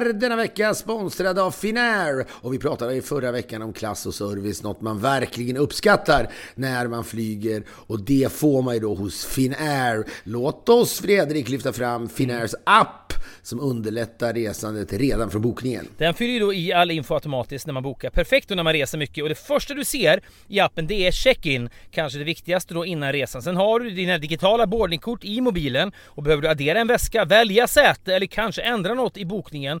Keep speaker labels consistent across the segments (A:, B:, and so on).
A: är
B: denna vecka sponsrade av Finnair och vi pratade i förra veckan om klass och service, något man verkligen uppskattar när man flyger och det får man ju då hos Finnair. Låt oss Fredrik lyfta fram Finnairs app som underlättar resandet redan från bokningen.
C: Den fyller ju då i all info automatiskt när man bokar. Perfekt då när man reser mycket och det första du ser i appen det är check-in. Kanske det viktigaste då innan resan. Sen har du dina digitala boardingkort i mobilen och behöver du addera en väska, välja säte eller kanske ändra något i bokningen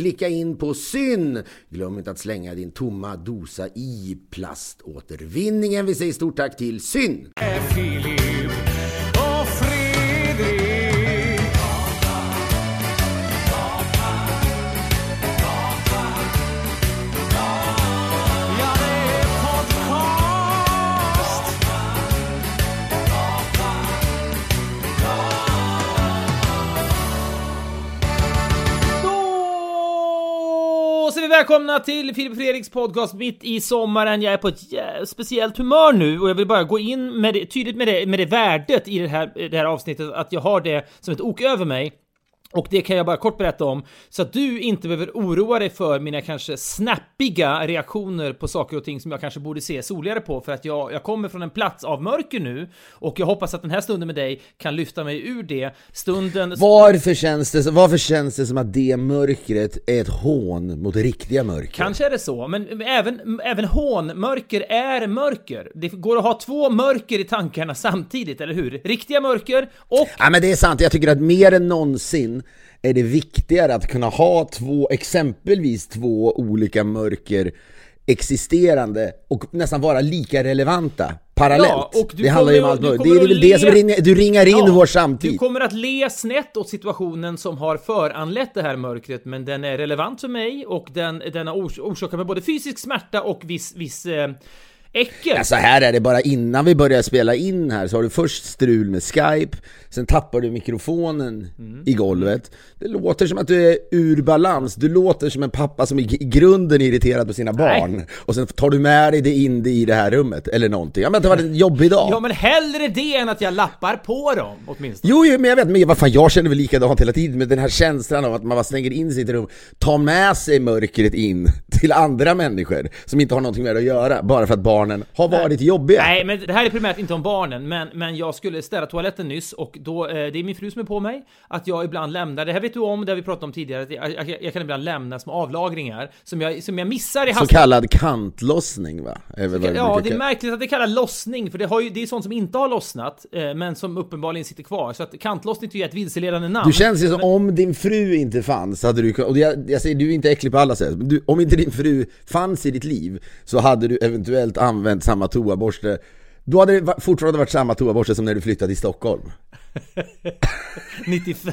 B: klicka in på syn. Glöm inte att slänga din tomma dosa i plaståtervinningen. Vi säger stort tack till syn.
C: Välkomna till Filip och Fredriks podcast mitt i sommaren. Jag är på ett speciellt humör nu och jag vill bara gå in med det, tydligt med det, med det värdet i det här, det här avsnittet att jag har det som ett ok över mig. Och det kan jag bara kort berätta om så att du inte behöver oroa dig för mina kanske snappiga reaktioner på saker och ting som jag kanske borde se soligare på för att jag, jag kommer från en plats av mörker nu och jag hoppas att den här stunden med dig kan lyfta mig ur det. Stunden...
B: Varför känns, det, varför känns det som att det mörkret är ett hån mot riktiga mörker?
C: Kanske är det så, men även, även hånmörker är mörker. Det går att ha två mörker i tankarna samtidigt, eller hur? Riktiga mörker och...
B: Ja men det är sant, jag tycker att mer än någonsin är det viktigare att kunna ha två, exempelvis två olika mörker existerande och nästan vara lika relevanta parallellt.
C: Ja, och du
B: det handlar ju om allt möjligt. Det är väl det som ringar, du ringar in
C: Ja,
B: vår samtid.
C: Du kommer att le snett åt situationen som har föranlett det här mörkret, men den är relevant för mig och den, den har ors- orsakat mig både fysisk smärta och viss, viss eh, Äckel!
B: Ja, så här är det bara innan vi börjar spela in här så har du först strul med Skype, sen tappar du mikrofonen
C: Mm.
B: i golvet. Det låter som att du är ur balans, du låter som en pappa som är i grunden irriterad på sina barn. Och sen tar du med dig det in i det här rummet, eller någonting. Ja men det var en jobbig dag.
C: Ja men hellre det än att jag lappar på dem åtminstone.
B: Jo, jo, men jag vet, men vad fan, jag känner väl likadant hela tiden med den här känslan av att man bara stänger in sig i ett rum, tar med sig mörkret in till andra människor som inte har någonting med det att göra, bara för att barnen har varit jobbiga.
C: Nej, men det här är primärt inte om barnen, men, men jag skulle städa toaletten nyss och då, eh, det är min fru som är på mig, att jag ibland lämnar, det här vet du om, det har vi pratat om tidigare, att jag, jag, jag kan ibland lämna små avlagringar som jag, som jag missar i
B: Så
C: hastigheten.
B: kallad kantlossning va? Är väl vad
C: Ja, det är märkligt att det kallas lossning, för det, har ju, det är sånt som inte har lossnat, eh, men som uppenbarligen sitter kvar. Så att kantlossning tycker jag är ett vilseledande namn.
B: Du känns ju som om din fru inte fanns, hade du och jag, jag säger du är inte äcklig på alla sätt, men du, om inte din fru fanns i ditt liv så hade du eventuellt använt samma toaborste då hade det fortfarande varit samma toaborste som när du flyttade till Stockholm.
C: 95.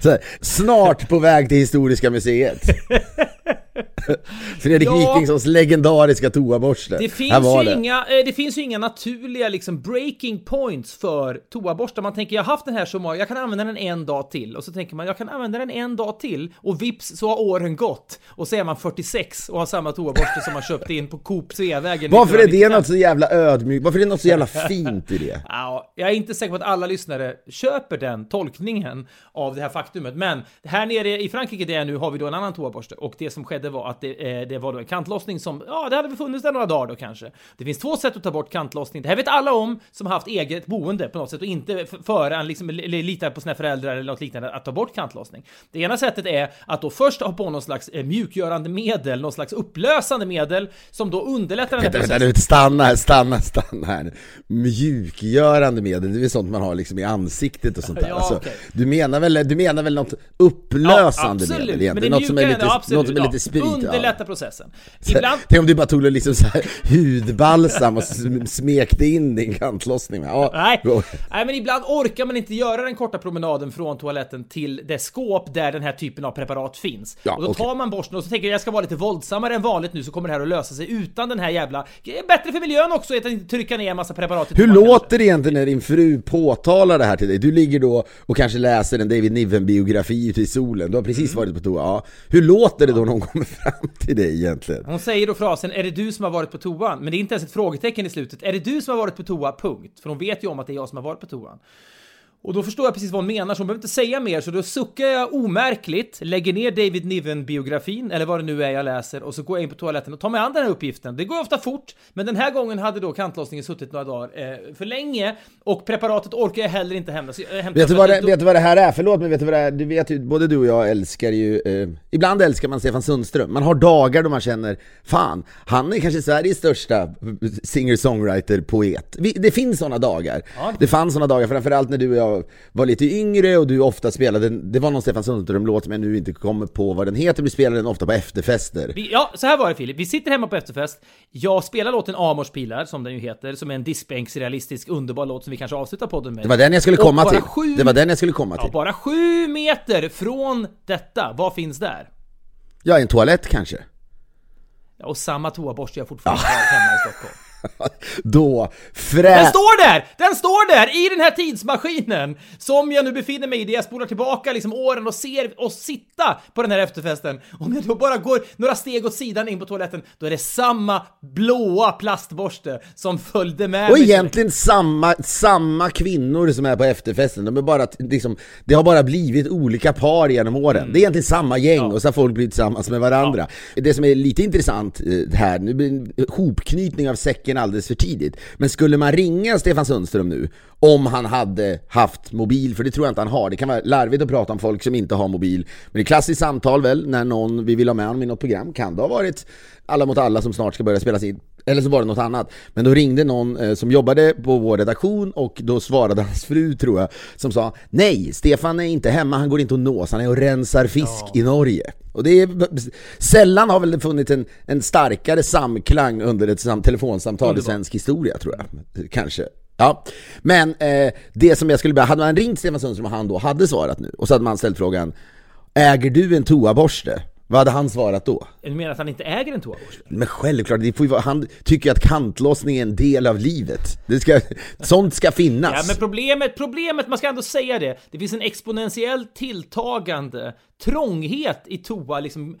B: Så här, snart på väg till Historiska museet. Fredrik
C: Ja.
B: Wikingssons legendariska toaborste.
C: Det finns, ju
B: det.
C: inga, eh, det finns ju inga naturliga liksom breaking points för toaborstar. Man tänker jag har haft den här så många, jag kan använda den en dag till. Och så tänker man jag kan använda den en dag till. Och vips så har åren gått. Och så är man 46 och har samma toaborste som man köpte in på Coop Sveavägen
B: Varför är det
C: 1995.
B: något så jävla ödmjukt? Varför är det något så jävla fint i det?
C: Ja, jag är inte säker på att alla lyssnare köper den tolkningen av det här faktumet. Men här nere i Frankrike där jag är nu har vi då en annan toaborste och det som skedde var att det, eh, det var då en kantlossning som, ja, det hade väl funnits där några dagar då kanske. Det finns två sätt att ta bort kantlossning. Det här vet alla om som har haft eget boende på något sätt och inte före liksom, eller litar på sina föräldrar eller något liknande att ta bort kantlossning. Det ena sättet är att då först ha på någon slags eh, mjukgörande medel, någon slags upplösande medel som då underlättar den här
B: Vänta, vänta,
C: processen.
B: nu, stanna stanna, stanna här. Mjukgörande medel, det är väl sånt man har liksom i ansiktet och sånt där.
C: Ja,
B: alltså,
C: okej.
B: du, menar väl, du menar väl något upplösande
C: Ja,
B: medel
C: Men
B: egentligen?
C: det
B: Något som är lite,
C: absolut,
B: något som är
C: ja.
B: lite sprit? Ja.
C: Underlätta processen.
B: Så-
C: Ibland...
B: Tänk om du bara tog liksom så här hudbalsam och sm- smekte in din kantlossning. Ja,
C: Nej. Nej, men ibland orkar man inte göra den korta promenaden från toaletten till det skåp där den här typen av preparat finns.
B: Ja,
C: och då
B: okej.
C: tar man borsten och så tänker jag jag ska vara lite våldsammare än vanligt nu så kommer det här att lösa sig utan den här jävla... Bättre för miljön också att inte trycka ner en massa preparat
B: Hur
C: kanske.
B: låter det egentligen när din fru påtalar det här till dig? Du ligger då och kanske läser en David Niven-biografi ute i solen, du har precis
C: Mm.
B: varit på toa. Ja. Hur låter det då när hon kommer fram till dig egentligen?
C: Hon säger då frasen “Är det du som har varit på toan?” Men det är inte ens ett frågetecken i slutet. Är det du som har varit på toa? Punkt. För hon vet ju om att det är jag som har varit på toan. Och då förstår jag precis vad hon menar, så hon behöver inte säga mer, så då suckar jag omärkligt, lägger ner David Niven-biografin, eller vad det nu är jag läser, och så går jag in på toaletten och tar mig an den här uppgiften. Det går ofta fort, men den här gången hade då kantlossningen suttit några dagar eh, för länge, och preparatet orkar jag heller inte hämta. Jag hämtar
B: Vet du, vad det, vet du vad det här är? Förlåt men vet du vad det är? Du vet ju, både du och jag älskar ju, eh, ibland älskar man Stefan Sundström. Man har dagar då man känner, fan, han är kanske Sveriges största singer-songwriter-poet. Det finns sådana dagar.
C: Ja.
B: Det fanns sådana dagar, framförallt när du och jag var lite yngre och du ofta spelade, det var någon Stefan Sundström-låt som jag nu inte kommer på vad den heter, du spelade den ofta på efterfester.
C: Vi, ja, så här var det Filip. Vi sitter hemma på efterfest. Jag spelar låten Amors pilar, som den ju heter, som är en diskbänksrealistisk underbar låt som vi kanske avslutar podden med.
B: Det var den jag skulle komma till.
C: Sju,
B: Det var den jag skulle komma
C: ja,
B: till.
C: bara sju meter från detta, vad finns där?
B: Ja, en toalett kanske.
C: Ja, och samma toaborste jag fortfarande har hemma i Stockholm.
B: Då,
C: Den
B: frä...
C: står där! Den står där! I den här tidsmaskinen! Som jag nu befinner mig i, där jag spolar tillbaka liksom åren och ser oss sitta på den här efterfesten. Om jag då bara går några steg åt sidan in på toaletten, då är det samma blåa plastborste som följde med
B: Och
C: mig.
B: egentligen samma, samma kvinnor som är på efterfesten, de är bara, liksom, det har bara blivit olika par genom åren.
C: Mm.
B: Det är egentligen samma gäng och så har folk blivit tillsammans med varandra. Det som är lite intressant eh, här, nu blir det en hopknytning av säcken alldeles för tidigt, men skulle man ringa Stefan Sundström nu, om han hade haft mobil, för det tror jag inte han har, det kan vara larvigt att prata om folk som inte har mobil, men det är klassiskt samtal väl, när någon vi vill ha med honom i något program, kan det ha varit Alla mot alla som snart ska börja spelas in eller så var det något annat. Men då ringde någon eh, som jobbade på vår redaktion och då svarade hans fru tror jag, som sa Nej, Stefan är inte hemma, han går inte att nås, han är och rensar fisk i Norge. Och det är, sällan har väl det funnits en, en starkare samklang under ett sam, telefonsamtal
C: Underbart.
B: i svensk historia tror jag. Kanske. Ja, men eh, det som jag skulle börja, hade man ringt Stefan Sundström och han då hade svarat nu och så hade man ställt frågan Äger du en toaborste? Vad hade han svarat då?
C: Du menar att han inte äger en toaborste?
B: Men självklart, det får ju vara, han tycker att kantlossning är en del av livet. Det ska, sånt ska finnas.
C: Ja, men problemet, problemet, man ska ändå säga det, det finns en exponentiellt tilltagande trånghet i toa, liksom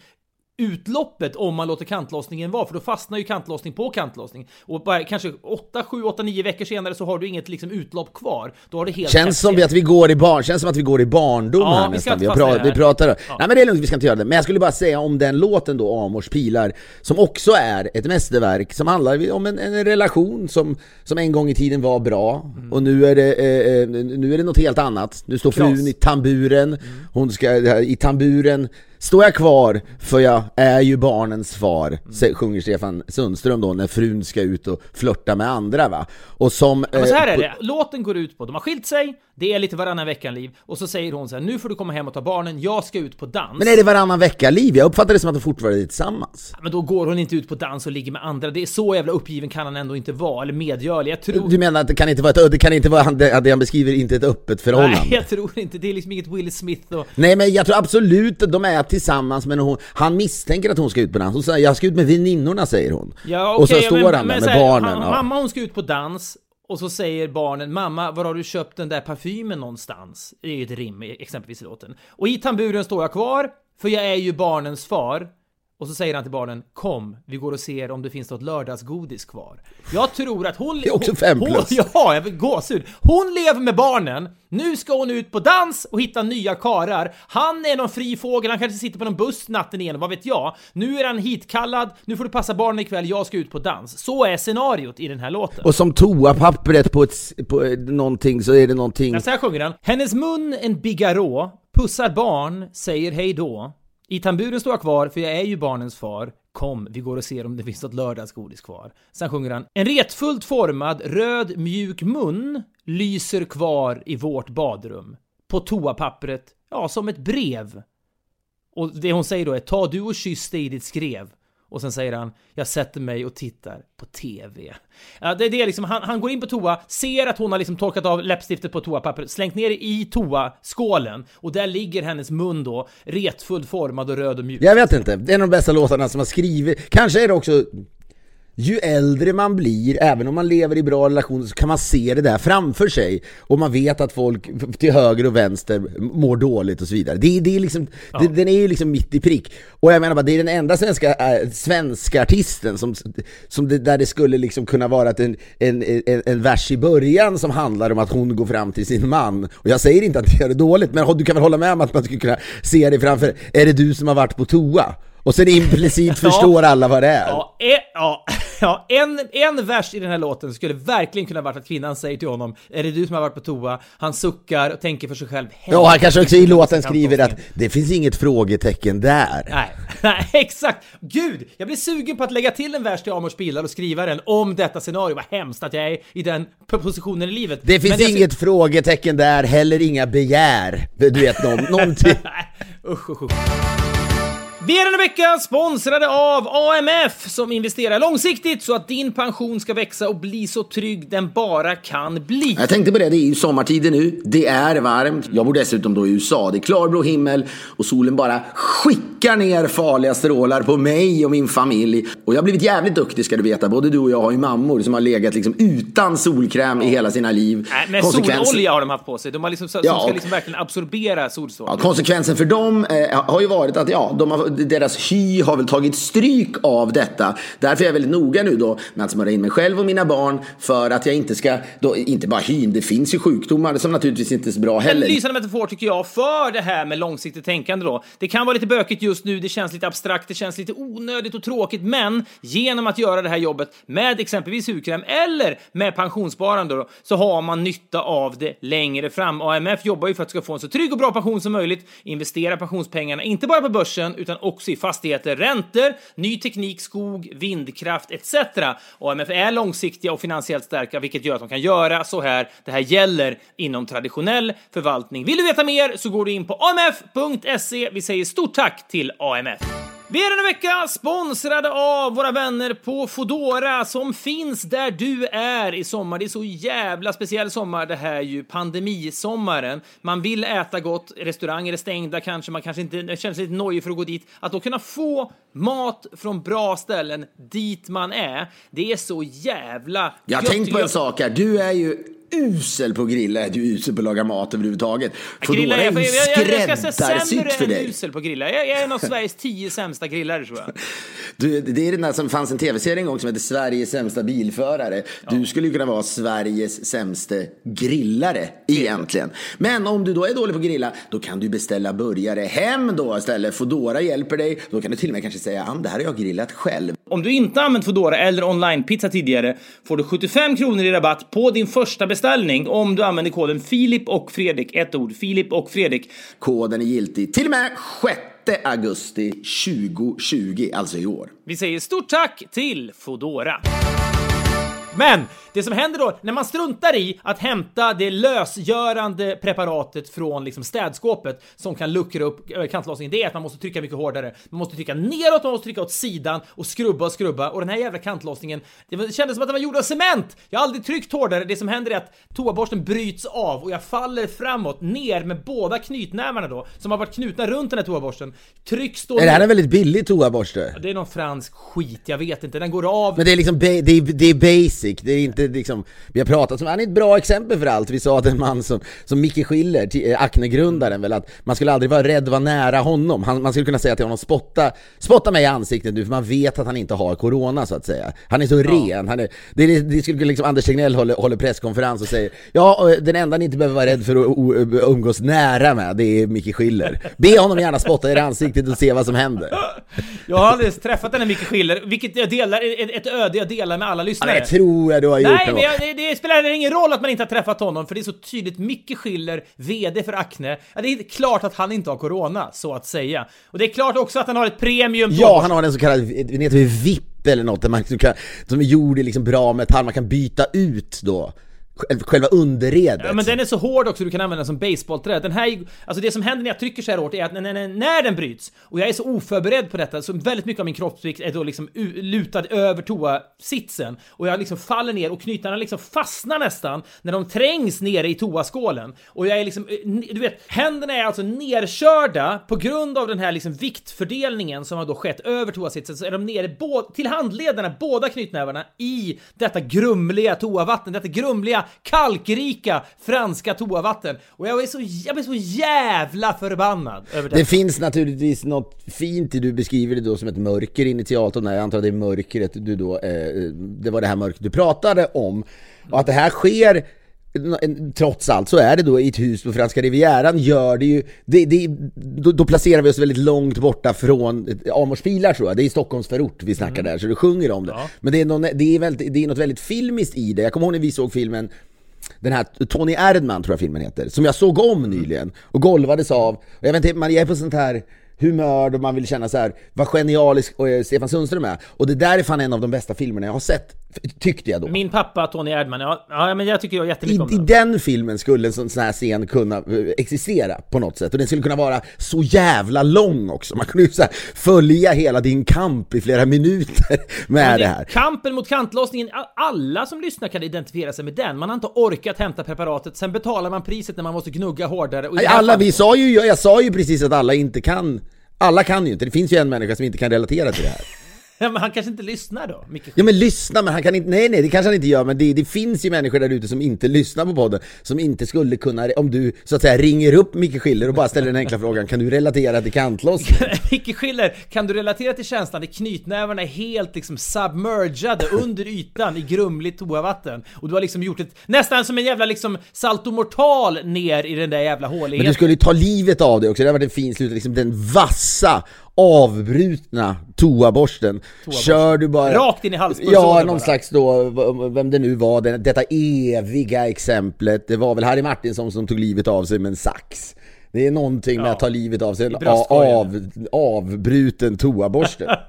C: utloppet om man låter kantlossningen vara, för då fastnar ju kantlossning på kantlossning. Och bara kanske 8, 7, 8, 9 veckor senare så har du inget liksom utlopp kvar. Då har det helt
B: Känns som att vi går i barn, känns som att vi går i barndom
C: Ja,
B: här
C: vi
B: nästan. Vi, pra- vi pratar...
C: Ja.
B: Nej men det är lugnt, vi ska inte göra det. Men jag skulle bara säga om den låten då, Amors pilar, som också är ett mästerverk som handlar om en, en relation som, som en gång i tiden var bra
C: Mm.
B: och nu är det, eh, eh, nu är det något helt annat. Nu står frun
C: Kras.
B: i tamburen,
C: Mm.
B: hon ska, i tamburen Står jag kvar för jag är ju barnens far,
C: Mm.
B: sjunger Stefan Sundström då när frun ska ut och flörta med andra va. Och som...
C: Men så här
B: eh,
C: är det, låten går ut på, de har skilt sig, det är lite varannan veckan-liv, och så säger hon så här, nu får du komma hem och ta barnen, jag ska ut på dans.
B: Men är det varannan vecka-liv? Jag uppfattar det som att de fortfarande är tillsammans.
C: Men då går hon inte ut på dans och ligger med andra, det är så jävla uppgiven kan han ändå inte vara, eller medgörlig, jag tror...
B: Du menar att det kan inte vara ett, det kan inte vara, det det han beskriver inte ett öppet förhållande?
C: Nej, jag tror inte, det är liksom inget Will Smith och...
B: Nej men jag tror absolut att de är tillsammans men hon, han misstänker att hon ska ut på dans. Hon säger jag ska ut med väninnorna säger hon.
C: Ja,
B: och så står
C: men-
B: han där med barnen.
C: Han,
B: ja.
C: Mamma hon ska ut på dans, och så säger barnen Mamma, var har du köpt den där parfymen någonstans? Det är ju ett rim exempelvis i låten. Och i tamburen står jag kvar, för jag är ju barnens far. Och så säger han till barnen Kom, vi går och ser om det finns något lördagsgodis kvar. Jag tror att hon...
B: Det är också
C: hon-
B: fem
C: hon,
B: plus.
C: Ja, jag vill gåshud. Hon lever med barnen, nu ska hon ut på dans och hitta nya karar. Han är någon fri fågel, han kanske sitter på någon buss natten igen, vad vet jag. Nu är han hitkallad, nu får du passa barnen ikväll, jag ska ut på dans. Så är scenariot i den här låten.
B: Och som toapappret på, ett, på någonting så är det någonting...
C: Ja, så här sjunger han. Hennes mun en bigarå, pussar barn, säger hej då. I tamburen står jag kvar, för jag är ju barnens far. Kom, vi går och ser om det finns något lördagsgodis kvar. Sen sjunger han. En retfullt formad, röd, mjuk mun lyser kvar i vårt badrum. På toapappret, ja, som ett brev. Och det hon säger då är ta du och kyss dig i ditt skrev. Och sen säger han, jag sätter mig och tittar på TV. Ja, det är det liksom, han, han går in på toa, ser att hon har liksom torkat av läppstiftet på toapappret, slängt ner det i toaskålen och där ligger hennes mun då, retfullt formad och röd och mjuk.
B: Jag vet inte, det är en av de bästa låtarna som har skrivit. Kanske är det också ju äldre man blir, även om man lever i bra relationer, så kan man se det där framför sig. Och man vet att folk till höger och vänster mår dåligt och så vidare. Det, det är liksom, det, den är ju liksom mitt i prick. Och jag menar bara, det är den enda svenska, äh, svenska artisten som, som det, där det skulle liksom kunna vara en, en, en, en vers i början som handlar om att hon går fram till sin man. Och jag säger inte att det gör det dåligt, men du kan väl hålla med om att man skulle kunna se det framför, är det du som har varit på toa? Och sen implicit förstår alla vad det är.
C: Ja, e, ja, ja en, en vers i den här låten skulle verkligen kunna varit att kvinnan säger till honom Är det du som har varit på toa? Han suckar och tänker för sig själv
B: Ja, han kanske också i låten skriver att det finns inget frågetecken där.
C: Nej, nej, exakt! Gud, jag blir sugen på att lägga till en vers till Amors bilar och skriva den om detta scenario. Vad hemskt att jag är i den positionen i livet.
B: Det finns
C: Men
B: inget frågetecken där, heller inga begär. Du vet, någon, någonting.
C: Usch, usch, usch. Vi är denna vecka sponsrade av AMF som investerar långsiktigt så att din pension ska växa och bli så trygg den bara kan bli.
B: Jag tänkte på det, det är ju sommartider nu. Det är varmt. Jag bor dessutom då i USA. Det är klarblå himmel och solen bara skickar ner farliga strålar på mig och min familj. Och jag har blivit jävligt duktig ska du veta. Både du och jag har ju mammor som har legat liksom utan solkräm i hela sina liv.
C: Nej, men
B: Konsekvensen-
C: sololja har de haft på sig. De har liksom, som
B: Ja,
C: ska liksom verkligen absorbera solstrålar.
B: Ja, konsekvensen för dem eh, har ju varit att ja, de har, deras hy har väl tagit stryk av detta. Därför är jag väldigt noga nu då med att smörja in mig själv och mina barn för att jag inte ska, då, inte bara hyn, det finns ju sjukdomar som naturligtvis inte är så bra
C: En
B: heller.
C: lysande metafor tycker jag för det här med långsiktigt tänkande då. Det kan vara lite bökigt just nu, det känns lite abstrakt, det känns lite onödigt och tråkigt, men genom att göra det här jobbet med exempelvis hudkräm eller med pensionssparande då, så har man nytta av det längre fram. AMF jobbar ju för att du ska få en så trygg och bra pension som möjligt, investera pensionspengarna inte bara på börsen utan också i fastigheter, räntor, ny teknik, skog, vindkraft etc. AMF är långsiktiga och finansiellt starka, vilket gör att de kan göra så här. Det här gäller inom traditionell förvaltning. Vill du veta mer så går du in på amf.se. Vi säger stort tack till AMF. Vi är denna vecka sponsrade av våra vänner på Fodora som finns där du är i sommar. Det är så jävla speciell sommar det här ju, pandemisommaren. Man vill äta gott, restauranger är stängda kanske, man kanske inte känner sig lite nojig för att gå dit. Att då kunna få mat från bra ställen dit man är, det är så jävla
B: Jag har tänkt på en sak här. Du är ju usel på att grilla, du är usel på att laga mat överhuvudtaget.
C: Grilla,
B: Foodora är
C: jag,
B: ju
C: jag, jag, jag
B: skräddarsytt för dig.
C: usel på att grilla. Jag, jag är en av Sveriges tio sämsta grillare tror jag.
B: Du, det är den där som fanns en tv-serie en gång som heter Sveriges sämsta bilförare. Du skulle ju kunna vara Sveriges sämsta grillare egentligen. Men om du då är dålig på att grilla, då kan du beställa burgare hem då istället. Foodora hjälper dig. Då kan du till och med kanske säga, ah, det här har jag grillat själv.
C: Om du inte använt Foodora eller online-pizza tidigare får du 75 kronor i rabatt på din första beställning om du använder koden Filip och Fredrik. Ett ord, Filip och Fredrik.
B: Koden är giltig till och med 6 augusti 2020, alltså i år.
C: Vi säger stort tack till Foodora. Men det som händer då när man struntar i att hämta det lösgörande preparatet från liksom städskåpet som kan luckra upp eh, kantlossningen, det är att man måste trycka mycket hårdare. Man måste trycka neråt, man måste trycka åt sidan och skrubba och skrubba och den här jävla kantlossningen, det kändes som att den var gjord av cement. Jag har aldrig tryckt hårdare. Det som händer är att toaborsten bryts av och jag faller framåt ner med båda knytnävarna då som har varit knutna runt den här toaborsten. Trycks då
B: Är det här en väldigt billig toaborste?
C: Det är någon fransk skit, jag vet inte. Den går av.
B: Men det är liksom, det är, det är basic, det är inte liksom, vi har pratat om, han är ett bra exempel för allt. Vi sa att en man som, som Micke Schiller, eh, Acne-grundaren väl, att man skulle aldrig vara rädd att vara nära honom. Han, man skulle kunna säga till honom, spotta, spotta mig i ansiktet nu, för man vet att han inte har corona så att säga. Han är så ren, han är, det, det skulle liksom Anders Tegnell håller, håller presskonferens och säger, ja, och den enda ni inte behöver vara rädd för att o- umgås nära med, det är Micke Schiller. Be honom gärna spotta er i ansiktet och se vad som händer.
C: Jag har aldrig träffat den här Micke Schiller, vilket jag delar, ett, öde jag delar med alla
B: Ja,
C: lyssnare.
B: det tror jag du har gjort
C: Nej, men jag, det, det spelar ingen roll att man inte har träffat honom, för det är så tydligt. Micke Schiller, VD för Acne. Ja, det är klart att han inte har corona, så att säga. Och det är klart också att han har ett premium
B: Ja, han har en så kallad, den heter VIP eller något, där man som är gjord i liksom bra metall, man kan byta ut då själva underredet.
C: Ja, men den är så hård också du kan använda den som basebollträ. Den här, alltså det som händer när jag trycker så här hårt är att när, när, när den bryts, och jag är så oförberedd på detta, så väldigt mycket av min kroppsvikt är då liksom u- lutad över toasitsen. Och jag liksom faller ner och knytarna liksom fastnar nästan när de trängs nere i toaskålen. Och jag är liksom, eh, du vet, händerna är alltså nerkörda på grund av den här liksom viktfördelningen som har då skett över toasitsen, så är de nere till handlederna, båda knytnävarna, i detta grumliga toavatten, detta grumliga, kalkrika franska toavatten. Och jag är så, jag blir så jävla förbannad över det.
B: Det finns naturligtvis något fint i du beskriver det då som ett mörker initialt och jag antar att det är mörkret du då, eh, det var det här mörkret du pratade om. Och att det här sker Trots allt så är det då i ett hus på Franska Rivieran gör det ju, det, det, då, då placerar vi oss väldigt långt borta från Amors pilar tror jag, det är i Stockholms förort vi snackar där så du sjunger om det. Men det är, någon, det, är väldigt, det är något väldigt filmiskt i det, jag kommer ihåg när vi såg filmen den här Tony Erdman tror jag filmen heter, som jag såg om nyligen och golvades av. Och jag vet inte, man är på sånt här humör då man vill känna så här vad genialisk och, eh, Stefan Sundström är. Och det där är fan en av de bästa filmerna jag har sett, tyckte jag då.
C: Min pappa Tony Erdman, ja, ja men jag tycker jag
B: I,
C: jättemycket om
B: I
C: den.
B: filmen skulle en sån här scen kunna eh, existera på något sätt och den skulle kunna vara så jävla lång också. Man kunde ju så följa hela din kamp i flera minuter med
C: Men
B: det här.
C: Kampen mot kantlossningen, alla som lyssnar kan identifiera sig med den. Man har inte orkat hämta preparatet, sen betalar man priset när man måste gnugga hårdare. I det
B: Alla,
C: fallet-
B: vi sa ju, jag sa ju precis att alla inte kan alla kan ju inte, det finns ju en människa som inte kan relatera till det här.
C: Men han kanske inte lyssnar då, Micke
B: Ja men lyssna, men han kan inte, nej nej det kanske han inte gör, men det, det finns ju människor där ute som inte lyssnar på podden, som inte skulle kunna, om du så att säga ringer upp Micke Schiller och bara ställer den enkla frågan, kan du relatera till kantlossning?
C: Micke Schiller, kan du relatera till känslan när knytnävarna är helt liksom submergade under ytan i grumligt toavatten? Och du har liksom gjort ett, nästan som en jävla liksom salto mortal ner i den där jävla
B: Men
C: håligheten.
B: du skulle ju ta livet av dig också, det har varit en fin slut, liksom den vassa, avbrutna toaborsten. Kör du bara...
C: Rakt in i halspulsådern
B: Ja, någon
C: bara.
B: slags då, vem det nu var, den, detta eviga exemplet. Det var väl Harry Martinsson som tog livet av sig med en sax. Det är någonting med
C: Ja.
B: att ta livet av sig, en av, avbruten toaborste.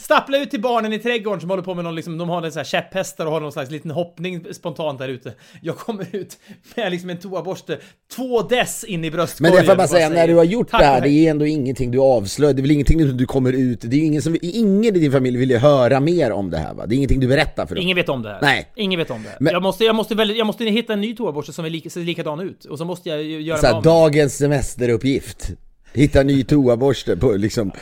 C: Stappla ut till barnen i trädgården som håller på med någon, liksom, de har en sån här käpphästar och har någon slags liten hoppning spontant där ute. Jag kommer ut med liksom en toaborste, två dess in i bröstkorgen.
B: Men det får jag bara säga, när du har gjort
C: "Tack
B: det här, det
C: hej."
B: är ändå ingenting du avslöjar, det är väl ingenting du kommer ut, det är ingen som, ingen i din familj vill ju höra mer om det här va? Det är ingenting du berättar för dem.
C: Ingen vet om det här.
B: Nej.
C: Ingen vet om det här.
B: Men-
C: jag, måste, jag, måste väl, jag måste hitta en ny toaborste som är lika, ser likadan ut. Och så måste jag göra
B: Så här, dagens semesteruppgift. Hitta ny toaborste på liksom...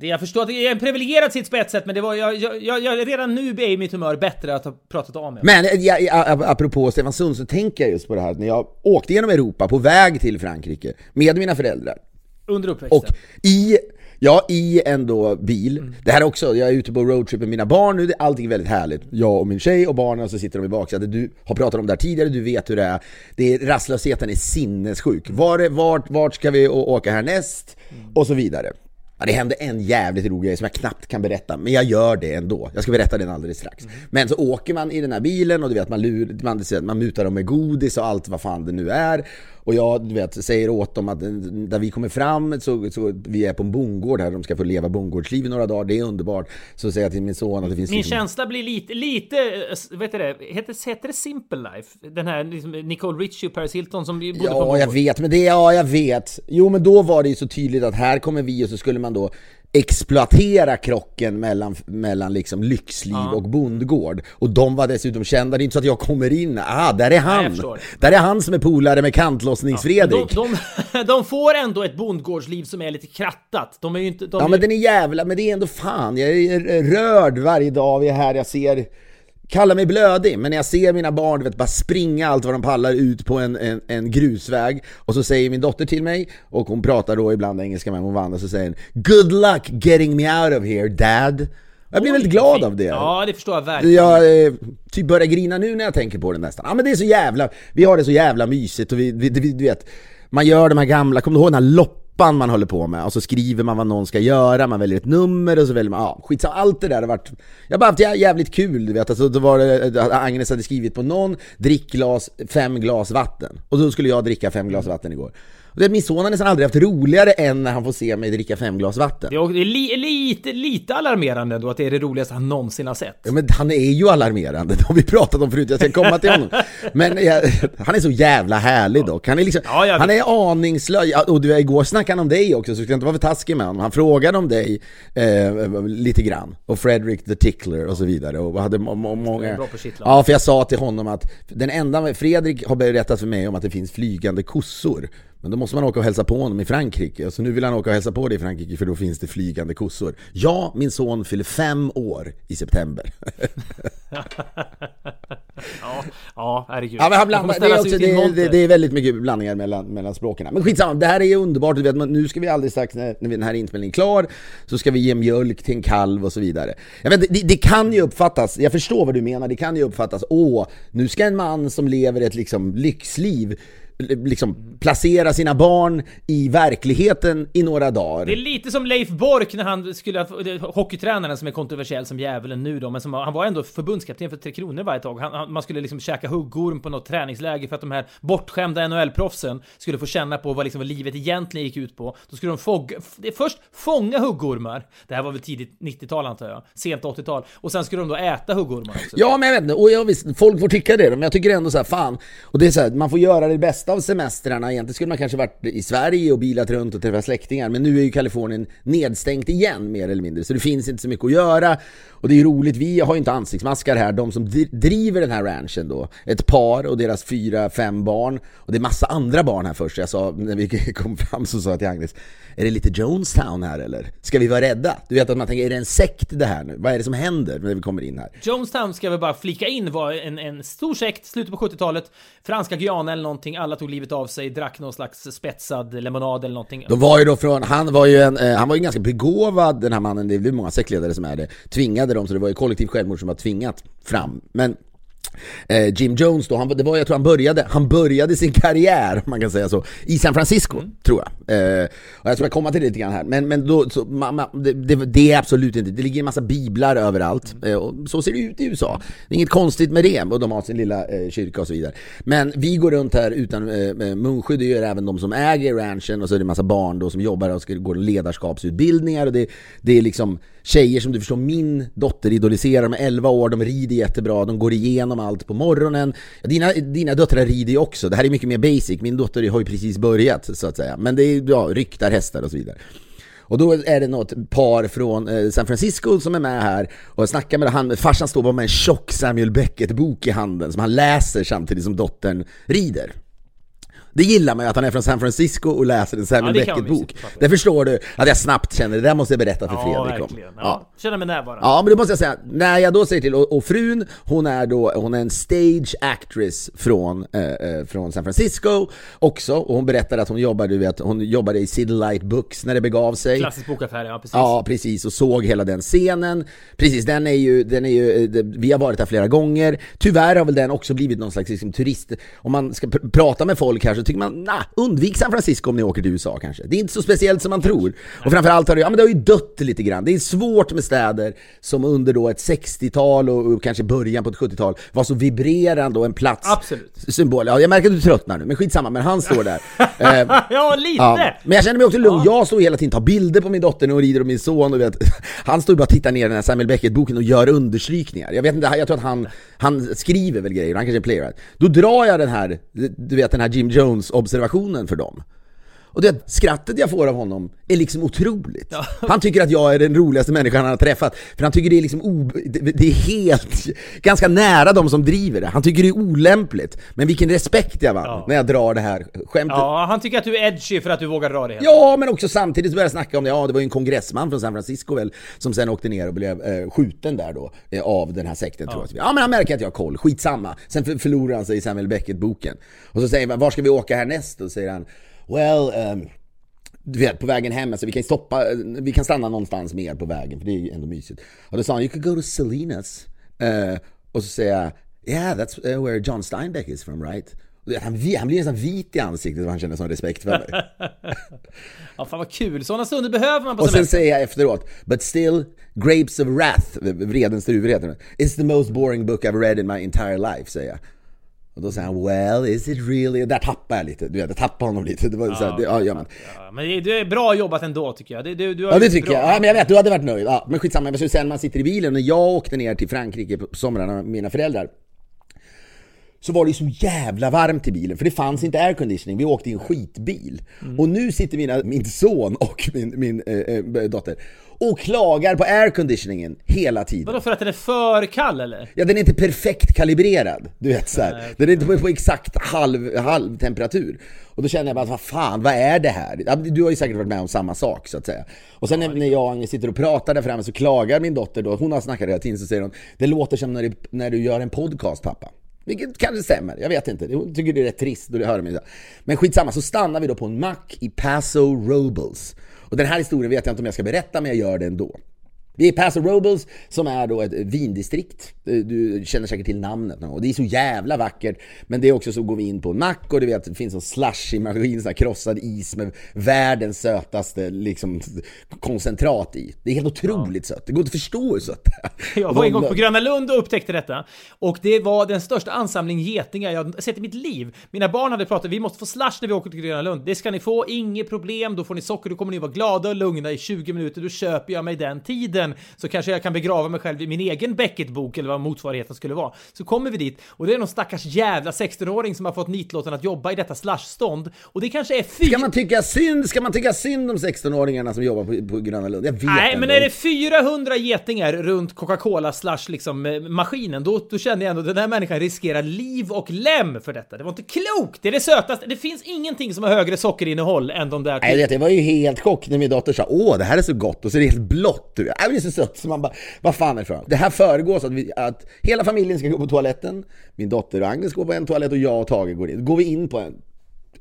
C: det. Jag förstår att det är en privilegierad sits på ett sätt, men det var, jag, jag, jag, jag redan nu är mitt humör bättre att ha pratat av mig.
B: Men jag, jag, apropå Stefan Sund så tänker jag just på det här när jag åkte genom Europa på väg till Frankrike med mina föräldrar
C: Under uppväxten.
B: och i, ja, i en då bil. Det här också, jag är ute på roadtrip med mina barn nu, allting är väldigt härligt. Jag och min tjej och barnen så sitter de i baksätet. Du har pratat om det här tidigare, du vet hur det är. Det är rastlösheten är sinnessjuk. Var, vart, vart ska vi åka härnäst? Och så vidare. Ja, det hände en jävligt rolig grej som jag knappt kan berätta, men jag gör det ändå. Jag ska berätta den alldeles strax. Men så åker man i den här bilen och du vet, man, lur, man, man mutar dem med godis och allt vad fan det nu är. Och jag du vet, säger åt dem att där vi kommer fram, så, så vi är på en bondgård här, de ska få leva bondgårdsliv i några dagar, det är underbart. Så säger jag till min son att det finns
C: Min
B: liksom-
C: känsla blir lite, lite, eh, vet du det, heter, heter det Simple Life? Den här liksom, Nicole Richie och Paris Hilton som bodde på
B: Ja, jag
C: bondgård.
B: vet, men det, ja jag vet. Jo men då var det ju så tydligt att här kommer vi och så skulle man då exploatera krocken mellan, mellan liksom lyxliv och bondgård. Och de var dessutom kända, det är inte så att jag kommer in, ah där är han!
C: förstår.
B: där är han som är polare med kantlossnings-Fredrik.
C: De, de, de får ändå ett bondgårdsliv som är lite krattat. De är ju inte... De
B: Ja
C: är,
B: men den är jävla, men det är ändå fan, jag är rörd varje dag vi är här, jag ser Kalla mig blödig, men när jag ser mina barn du vet, bara springa allt vad de pallar ut på en, en, en grusväg Och så säger min dotter till mig, och hon pratar då ibland engelska med Movanna, så säger hon Good luck getting me out of here dad Jag blir
C: Oj,
B: väldigt glad
C: fint.
B: av det
C: Ja, det förstår jag verkligen.
B: jag eh, typ börjar grina nu när jag tänker på det nästan. Ja men det är så jävla, vi har det så jävla mysigt och vi, vi, vi du vet, man gör de här gamla, kommer du ihåg den här loppan man håller på med? Och så skriver man vad någon ska göra, man väljer ett nummer och så väljer man, ja skitsamma, allt det där har varit, jag har bara haft jävligt kul du vet. Alltså då var det, eh, Agnes hade skrivit på någon, ”Drick glas, fem glas vatten. Och då skulle jag dricka fem glas vatten igår. Och det, min son har nästan aldrig haft roligare än när han får se mig dricka fem glas vatten.
C: Det är li, lite, lite alarmerande då att det är det roligaste han någonsin har sett.
B: Ja, men han är ju alarmerande, det har vi pratat om förut, jag ska komma till honom. Men jag, han är så jävla härlig dock. Han är, liksom,
C: Ja,
B: han är aningslös. Ja, Och du, igår snackade han om dig också, så ska jag inte vara för taskig med honom. Han frågade om dig eh, lite grann. Och Frederick the Tickler och så vidare. Och hade må, må, många... Ja, för jag sa till honom att den enda, Fredrik har berättat för mig om att det finns flygande kossor. Men då måste man åka och hälsa på honom i Frankrike. Så nu vill han åka och hälsa på dig i Frankrike för då finns det flygande kossor. Ja, min son fyller fem år i september.
C: Ja, ja herregud.
B: Ja men han
C: De kommer
B: blandar, det, är också, det,
C: monter.
B: det, det är väldigt mycket blandningar mellan, mellan språken. Men skitsamma, det här är ju underbart, du vet, men nu ska vi alldeles strax när, när den här inspelningen är klar, så ska vi ge mjölk till en kalv och så vidare. Jag vet, det, det kan ju uppfattas, jag förstår vad du menar, det kan ju uppfattas, åh, nu ska en man som lever ett liksom lyxliv liksom placera sina barn i verkligheten i några dagar.
C: Det är lite som Leif Bork när han skulle, hockeytränaren som är kontroversiell som djävulen nu då, men som, han var ändå förbundskapten för Tre Kronor varje tag. Han, han, man skulle liksom käka huggorm på något träningsläger för att de här bortskämda NHL-proffsen skulle få känna på vad, liksom, vad livet egentligen gick ut på. Då skulle de fogga, det är först fånga huggormar, det här var väl tidigt 90-tal antar jag, sent 80-tal, och sen skulle de då äta huggormar också.
B: Ja men jag vet inte, och jag visst, folk får tycka det men jag tycker ändå så här, fan. Och det är så här, man får göra det bästa av semestrarna. Egentligen skulle man kanske varit i Sverige och bilat runt och träffat släktingar. Men nu är ju Kalifornien nedstängt igen mer eller mindre. Så det finns inte så mycket att göra. Och det är ju roligt, vi har ju inte ansiktsmaskar här. De som driver den här ranchen då Ett par och deras fyra, fem barn Och det är massa andra barn här först Jag sa, när vi kom fram så sa jag till Agnes Är det lite Jonestown här eller? Ska vi vara rädda? Du vet att man tänker, är det en sekt det här nu? Vad är det som händer när vi kommer in här?
C: Jonestown ska vi bara flika in var en, en stor sekt, slutet på 70-talet. Franska Guyana eller någonting, alla tog livet av sig, drack någon slags spetsad lemonad eller någonting.
B: De var ju då från, han var ju en, eh, han var ju ganska begåvad den här mannen, det är väl många sektledare som är det. Tvingade dem, så det var ju kollektiv självmord som var tvingat fram. Men Jim Jones då, han, det var, jag tror han började, han började sin karriär, om man kan säga så, i San Francisco,
C: Mm.
B: tror jag. Eh, och jag ska komma till det lite grann här, men, men då, så, man, man, det, det, är absolut inte, det ligger en massa biblar överallt,
C: Mm.
B: eh, och så ser det ut i USA. Det är inget konstigt med det, och de har sin lilla eh, kyrka och så vidare. Men vi går runt här utan eh, munskydd, det gör även de som äger ranchen, och så är det en massa barn då som jobbar och ska gå ledarskapsutbildningar, och det, det är liksom tjejer som du förstår, min dotter idoliserar, de är 11 år, de rider jättebra, de går igenom om allt på morgonen. Dina, dina döttrar rider ju också, det här är mycket mer basic, min dotter har ju precis börjat så att säga. Men det är, ja, ryktar hästar och så vidare. Och då är det något par från eh, San Francisco som är med här och snackar med han, farsan står bara med en tjock Samuel Beckett-bok i handen som han läser samtidigt som dottern rider. Det gillar man ju att han är från San Francisco och läser en Samuel
C: Ja, det
B: Beckett-bok. Där förstår du att jag snabbt känner, det där måste jag berätta för
C: Ja,
B: Fredrik om.
C: verkligen. Ja. Känner mig närvarande.
B: Ja, men det måste jag säga. När jag då säger till, och, och frun, hon är då, hon är en stage actress från, eh, eh, från San Francisco också. Och hon berättade att hon jobbade, du vet, hon jobbade i City Light Books när det begav sig.
C: Klassisk bokaffär, ja precis.
B: Ja, precis. Och såg hela den scenen. Precis, den är ju, den är ju, eh, det- vi har varit där flera gånger. Tyvärr har väl den också blivit någon slags liksom, turist... Om man ska pr- prata med folk här så tycker man, nah, undvik San Francisco om ni åker till USA kanske. Det är inte så speciellt som man tror. Och framförallt har det, ja, men det har ju dött lite grann. Det är svårt med städer som under då ett 60-tal och, och kanske början på ett 70-tal var så vibrerande och en plats...
C: Absolut.
B: Symbol. Ja, jag märker att du tröttnar nu, men skitsamma. Men han står där. Eh,
C: ja, lite!
B: Ja, men jag känner mig också lugn. Jag står hela tiden och tar bilder på min dotter när hon rider och min son. Och vet, han står bara och tittar ner i den här Samuel Beckett-boken och gör understrykningar. Jag vet inte, jag tror att han, han skriver väl grejer, han kanske är playwright. Då drar jag den här, du vet den här Jim Jones-observationen för dem. Och det skrattet jag får av honom är liksom otroligt. Han tycker att jag är den roligaste människan han har träffat. För han tycker det är liksom o, det, det är helt, ganska nära de som driver det. Han tycker det är olämpligt. Men vilken respekt jag vann
C: Ja.
B: när jag drar det här skämtet.
C: Ja, han tycker att du är edgy för att du vågar dra det.
B: Ja, men också samtidigt så började jag snacka om det. Ja, det var ju en kongressman från San Francisco väl, som sen åkte ner och blev eh, skjuten där då, eh, av den här sekten tror jag. Ja, men han märker att jag har koll, skitsamma. Sen för, förlorar han sig i Samuel Beckett-boken. Och så säger man, var ska vi åka härnäst? Och säger han, well, ehm, du vet, på vägen hem, alltså vi kan stoppa, vi kan stanna någonstans mer på vägen, för det är ju ändå mysigt. Och då sa han, you could go to Salinas. Eh, och så säger jag, yeah, that's eh, where John Steinbeck is from, right? Han, han blir nästan vit i ansiktet och han känner sån respekt för mig.
C: Ja, fan vad kul. Sådana stunder behöver man på
B: Och sen
C: semester.
B: säger jag efteråt, but still, Grapes of Wrath, Vredens druvor heter den, is the most boring book I've read in my entire life, säger jag. Och då säger han, well, is it really? Och där tappar jag lite, du vet, jag tappar honom lite. Det var så här, det, ja, ja, men,
C: Ja, men det- är bra jobbat ändå tycker jag. Det, du, du har
B: ja, det tycker
C: bra.
B: jag. Ja, men jag vet, du hade varit nöjd. Ja, men skitsamma, jag sen man sitter i bilen, när jag åkte ner till Frankrike på somrarna med mina föräldrar, så var det ju så jävla varmt i bilen, för det fanns inte airconditioning, vi åkte i en skitbil. Och nu sitter mina, min son och min, min eh, dotter och klagar på airconditioningen hela tiden.
C: Vadå för att den är för kall eller?
B: Ja, den är inte perfekt kalibrerad, du vet så här. Den är inte på, exakt halv, halv temperatur. Och då känner jag bara, vad fan, vad är det här? Ja, Du har ju säkert varit med om samma sak så att säga. Och sen när, när jag och Agnes sitter och pratar där framme så klagar min dotter då, hon har snackat hela tiden, så säger hon Det låter som när du, när du gör en podcast pappa. Vilket kanske stämmer, jag vet inte. Hon tycker det är rätt trist och det hör mig. Men skitsamma, så stannar vi då på en mack i Paso Robles. Och den här historien vet jag inte om jag ska berätta, men jag gör det ändå. Vi är Paso Robles som är då ett vindistrikt. Du känner säkert till namnet. Och det är så jävla vackert. Men det är också så går vi in på en mack och du vet det finns en slushy maskin, sån här krossad is med världens sötaste liksom, koncentrat i. Det är helt otroligt sött. Det går inte att förstå hur sött det är.
C: Jag var en gång på Gröna Lund och upptäckte detta. Och det var den största ansamling getingar jag sett i mitt liv. Mina barn hade pratat, vi måste få slush när vi åker till Gröna Lund. Det ska ni få, inget problem. Då får ni socker, då kommer ni vara glada och lugna i 20 minuter. Då köper jag mig den tiden. Så kanske jag kan begrava mig själv i min egen Beckett-bok eller vad motsvarigheten skulle vara. Så kommer vi dit och det är någon stackars jävla 16-åring som har fått nitlåten att jobba i detta slushstånd. Och det kanske är fyra...
B: Ska man tycka synd, ska man tycka synd om 16-åringarna som jobbar på, på Gröna Lund? Jag vet
C: Nej,
B: ändå
C: men är det
B: inte.
C: 400 getingar runt Coca-Cola slash liksom eh, maskinen, då, då känner jag ändå att den här människan riskerar liv och lem för detta. Det var inte klokt! Det är det sötaste. Det finns ingenting som har högre sockerinnehåll än de där.
B: Nej, jag vet, jag var ju helt chock när min dotter sa åh det här är så gott och så är det helt blått. Är så sött så man bara, vad fan är det för Det här föregås att, vi, att hela familjen ska gå på toaletten, min dotter och Agnes går på en toalett och jag och Tage går in. Går vi in på en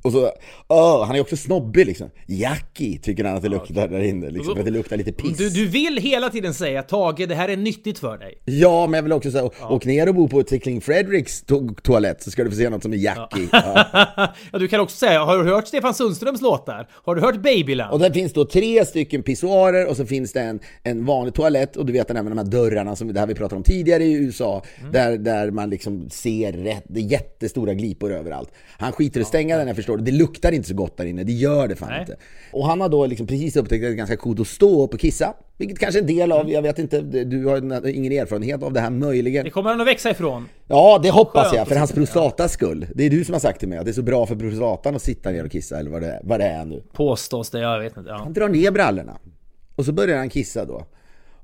B: och så, oh, han är också snobbig liksom. Jackie tycker han att det luktar där inne, liksom, för att det luktar lite piss.
C: Du, du vill hela tiden säga Tage, det här är nyttigt för dig.
B: Ja, men jag vill också säga, ja. åk ner och bo på Tickling Fredriks to toalett så ska du få se något som är Jackie. Ja.
C: ja. du kan också säga, har du hört Stefan Sundströms låtar? Har du hört Babyland?
B: Och där finns då tre stycken pissoarer och så finns det en, en vanlig toalett och du vet den här med de här dörrarna som det här vi pratade om tidigare i USA, mm. där, där man liksom ser rätt, det är jättestora glipor överallt. Han skiter i att stänga den, jag förstår det. Det luktar inte så gott där inne, det gör det fan Nej. inte. Och han har då liksom precis upptäckt att det är ganska coolt att stå upp och kissa. Vilket kanske är en del av, mm. jag vet inte, du har ingen erfarenhet av det här möjligen.
C: Det kommer han att växa ifrån.
B: Ja, det hoppas Skönt jag, för hans prostatas skull. Det är du som har sagt till mig att det är så bra för prostatan att sitta ner och kissa, eller vad det är, vad det är nu.
C: Påstås det, jag vet inte. Ja.
B: Han drar ner brallorna. Och så börjar han kissa då.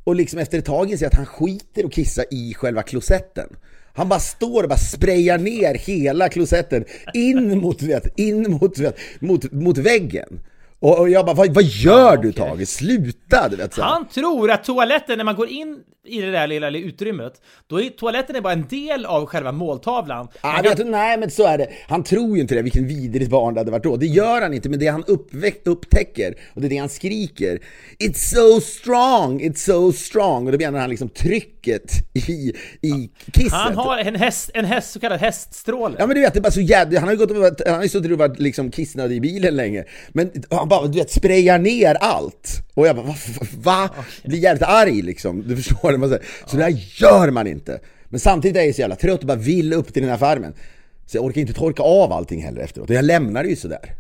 B: Och liksom efter ett tag inser att han skiter och kissa i själva klosetten. Han bara står och bara sprayar ner hela klosetten in mot, vet, in mot, vet, mot, mot väggen. Och, jag bara, vad, vad gör du Tage? Sluta! Du vet, så.
C: Han tror att toaletten, när man går in i det där lilla, lilla utrymmet, då är toaletten är bara en del av själva måltavlan.
B: Ah, kan... nej, men så är det. Han tror ju inte det, vilken vidrigt barn det hade varit då. Det gör han inte, men det han upptäcker, och det är det han skriker, It's so strong, it's so strong. Och då menar han liksom trycket i, i kisset.
C: Han har en häst, en häst, så kallad häststråle.
B: Ja men du vet, det är bara så jävla... Han har ju gått och varit, han har ju suttit och varit liksom kissnödig i bilen länge. Men han bara, du vet, sprayar ner allt. Och jag bara, va? va? Blir jävligt arg liksom. Du förstår? Det, så, så där gör man inte. Men samtidigt är jag så jävla trött och bara vill upp till den här farmen. Så jag orkar inte torka av allting heller efteråt. Jag lämnar det ju sådär.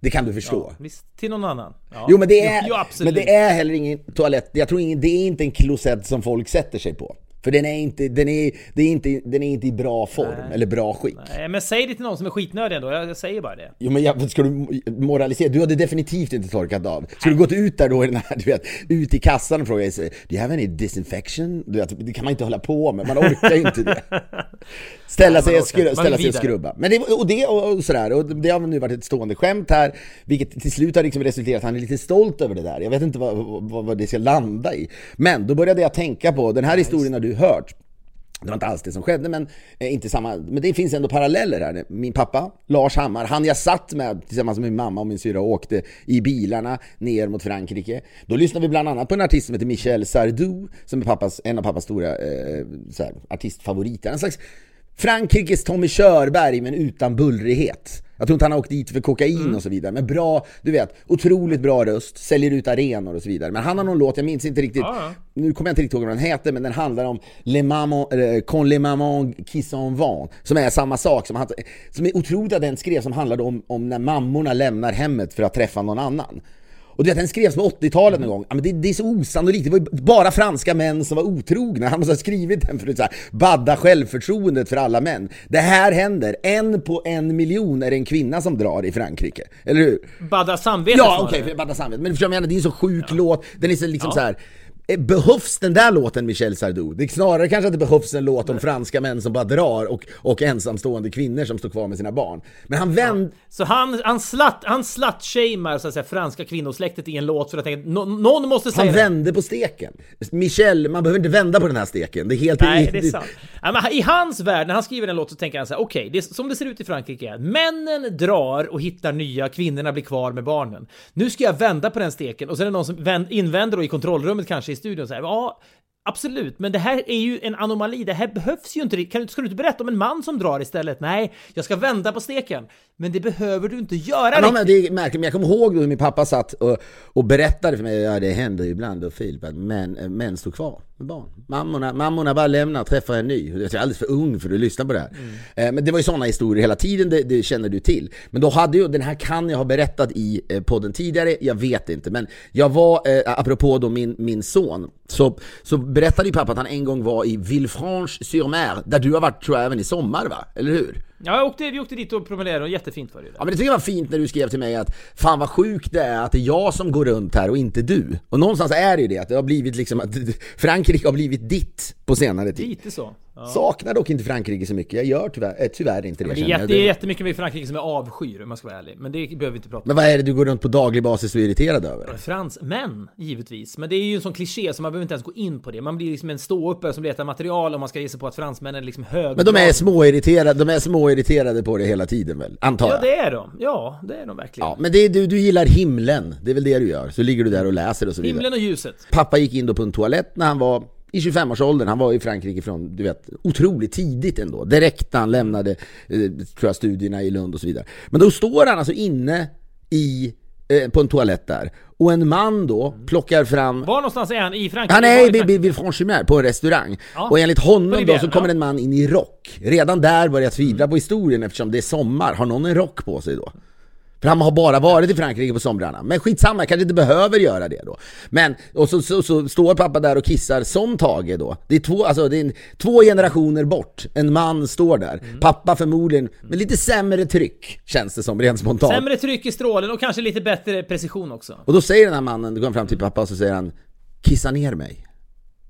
B: Det kan du förstå.
C: Ja, visst, till någon annan.
B: Ja. Jo, men det, är, jo, men det är heller ingen toalett. Jag tror ingen, det är inte en klosett som folk sätter sig på. För den är inte, den är, det är inte, den är inte i bra form, Nej. eller bra skick.
C: Nej, men säg det till någon som är skitnödig ändå, jag, jag säger bara det.
B: Jo men jag, ska du moralisera? Du hade definitivt inte torkat av. Ska du gått ut där då i den här, du vet, ut i kassan och frågat Do you have any disinfection? Du vet, det kan man inte hålla på med, man orkar ju inte det. Ställa sig, skru, ställa sig och skrubba. Men det, och det och, sådär, och det har nu varit ett stående skämt här, vilket till slut har liksom resulterat att han är lite stolt över det där. Jag vet inte vad, vad, vad det ska landa i. Men då började jag tänka på, den här historien har du hört. Det var inte alls det som skedde, men, eh, inte samma, men det finns ändå paralleller här. Min pappa, Lars Hammar, han jag satt med tillsammans med min mamma och min syra och åkte i bilarna ner mot Frankrike. Då lyssnade vi bland annat på en artist som heter Michel Sardou, som är pappas, en av pappas stora eh, här, artistfavoriter. En slags Frankrikes Tommy Körberg, men utan bullrighet. Jag tror inte han har åkt dit för kokain mm. och så vidare. Men bra, du vet, otroligt bra röst, säljer ut arenor och så vidare. Men han har någon låt, jag minns inte riktigt, ah. nu kommer jag inte riktigt ihåg vad den heter, men den handlar om Les Mamans, äh, Con les Mamans qui s'en vont. Som är samma sak, som, han, som är otroligt att den skrev, som handlade om, om när mammorna lämnar hemmet för att träffa någon annan. Och du vet, den skrevs på 80-talet någon gång. Ja, men det, det, är så osannolikt. Det var ju bara franska män som var otrogna. Han måste ha skrivit den för att så här, badda självförtroendet för alla män. Det här händer. En på en miljon är det en kvinna som drar i Frankrike. Eller hur?
C: Badda samvetet
B: Ja, okej, okay, badda samvetet. Men förstår jag menar, det är en så sjuk ja. låt. Den är så liksom ja. så här behövs den där låten Michel Sardou? Det är snarare kanske att det behövs en låt om franska män som bara drar och, och ensamstående kvinnor som står kvar med sina barn. Men han vänd... Ja.
C: Så han, han slatt, han slatt-shamear så att säga franska kvinnosläktet i en låt för att tänka, no, någon måste säga
B: Han det. vände på steken. Michel, man behöver inte vända på den här steken. Det är helt...
C: Nej, det är sant. Ja, I hans värld, när han skriver en låt så tänker han så här: okej, okay, som det ser ut i Frankrike är männen drar och hittar nya, kvinnorna blir kvar med barnen. Nu ska jag vända på den steken och så är det någon som invänder då i kontrollrummet kanske studion så här, ja, Absolut, men det här är ju en anomali. Det här behövs ju inte. Kan, ska du inte berätta om en man som drar istället? Nej, jag ska vända på steken. Men det behöver du inte göra.
B: Ja, men det är märkligt, men jag kommer ihåg hur min pappa satt och, och berättade för mig, ja det händer ju ibland då Filip, att män, män står kvar barn. Mammorna, mammorna bara lämnar träffar en ny. Jag är alldeles för ung för att lyssna på det här. Mm. Eh, men det var ju sådana historier hela tiden, det, det känner du till. Men då hade ju, den här kan jag ha berättat i eh, podden tidigare, jag vet inte. Men jag var, eh, apropå då min, min son, så, så berättade ju pappa att han en gång var i Villefranche-sur-Mer, där du har varit tror jag även i sommar va? Eller hur?
C: Ja, åkte, vi åkte dit och promenerade och jättefint var det
B: Ja men det tycker jag var fint när du skrev till mig att Fan vad sjukt det är att det är jag som går runt här och inte du. Och någonstans är det ju det, att det har blivit liksom att Frankrike har blivit ditt på senare tid.
C: Lite så
B: Saknar dock inte Frankrike så mycket. Jag gör tyvärr, eh, tyvärr inte det.
C: Men det, är jätte,
B: jag.
C: det är jättemycket med Frankrike som jag avskyr om man ska vara ärlig. Men det behöver vi inte prata om.
B: Men vad är det du går runt på daglig basis och är irriterad över?
C: Fransmän, givetvis. Men det är ju en sån kliché så man behöver inte ens gå in på det. Man blir liksom en ståuppare som letar material om man ska sig på att fransmännen är liksom hög.
B: Men de är småirriterade, de är småirriterade på det hela tiden väl? Antar
C: Ja,
B: jag.
C: det är de. Ja, det är de verkligen.
B: Ja, men det är, du, du gillar himlen, det är väl det du gör? Så ligger du där och läser och så vidare.
C: Himlen och ljuset.
B: Pappa gick in då på en toalett när han var i 25-årsåldern, han var i Frankrike från, du vet, otroligt tidigt ändå. Direkt när han lämnade, eh, tror jag, studierna i Lund och så vidare. Men då står han alltså inne i, eh, på en toalett där. Och en man då plockar fram
C: Var någonstans är han? I Frankrike?
B: han är
C: i
B: Franchimère på en restaurang.
C: Ja.
B: Och enligt honom då så kommer en man in i rock. Redan där börjar jag tvivla på historien eftersom det är sommar. Har någon en rock på sig då? För han har bara varit i Frankrike på somrarna. Men skitsamma, jag kanske inte behöver göra det då. Men, och så, så, så står pappa där och kissar som Tage då. Det är två, alltså, det är en, två generationer bort. En man står där.
C: Mm.
B: Pappa förmodligen med lite sämre tryck, känns det som rent spontant.
C: Sämre tryck i strålen och kanske lite bättre precision också.
B: Och då säger den här mannen, då går han fram till pappa och så säger han Kissa ner mig.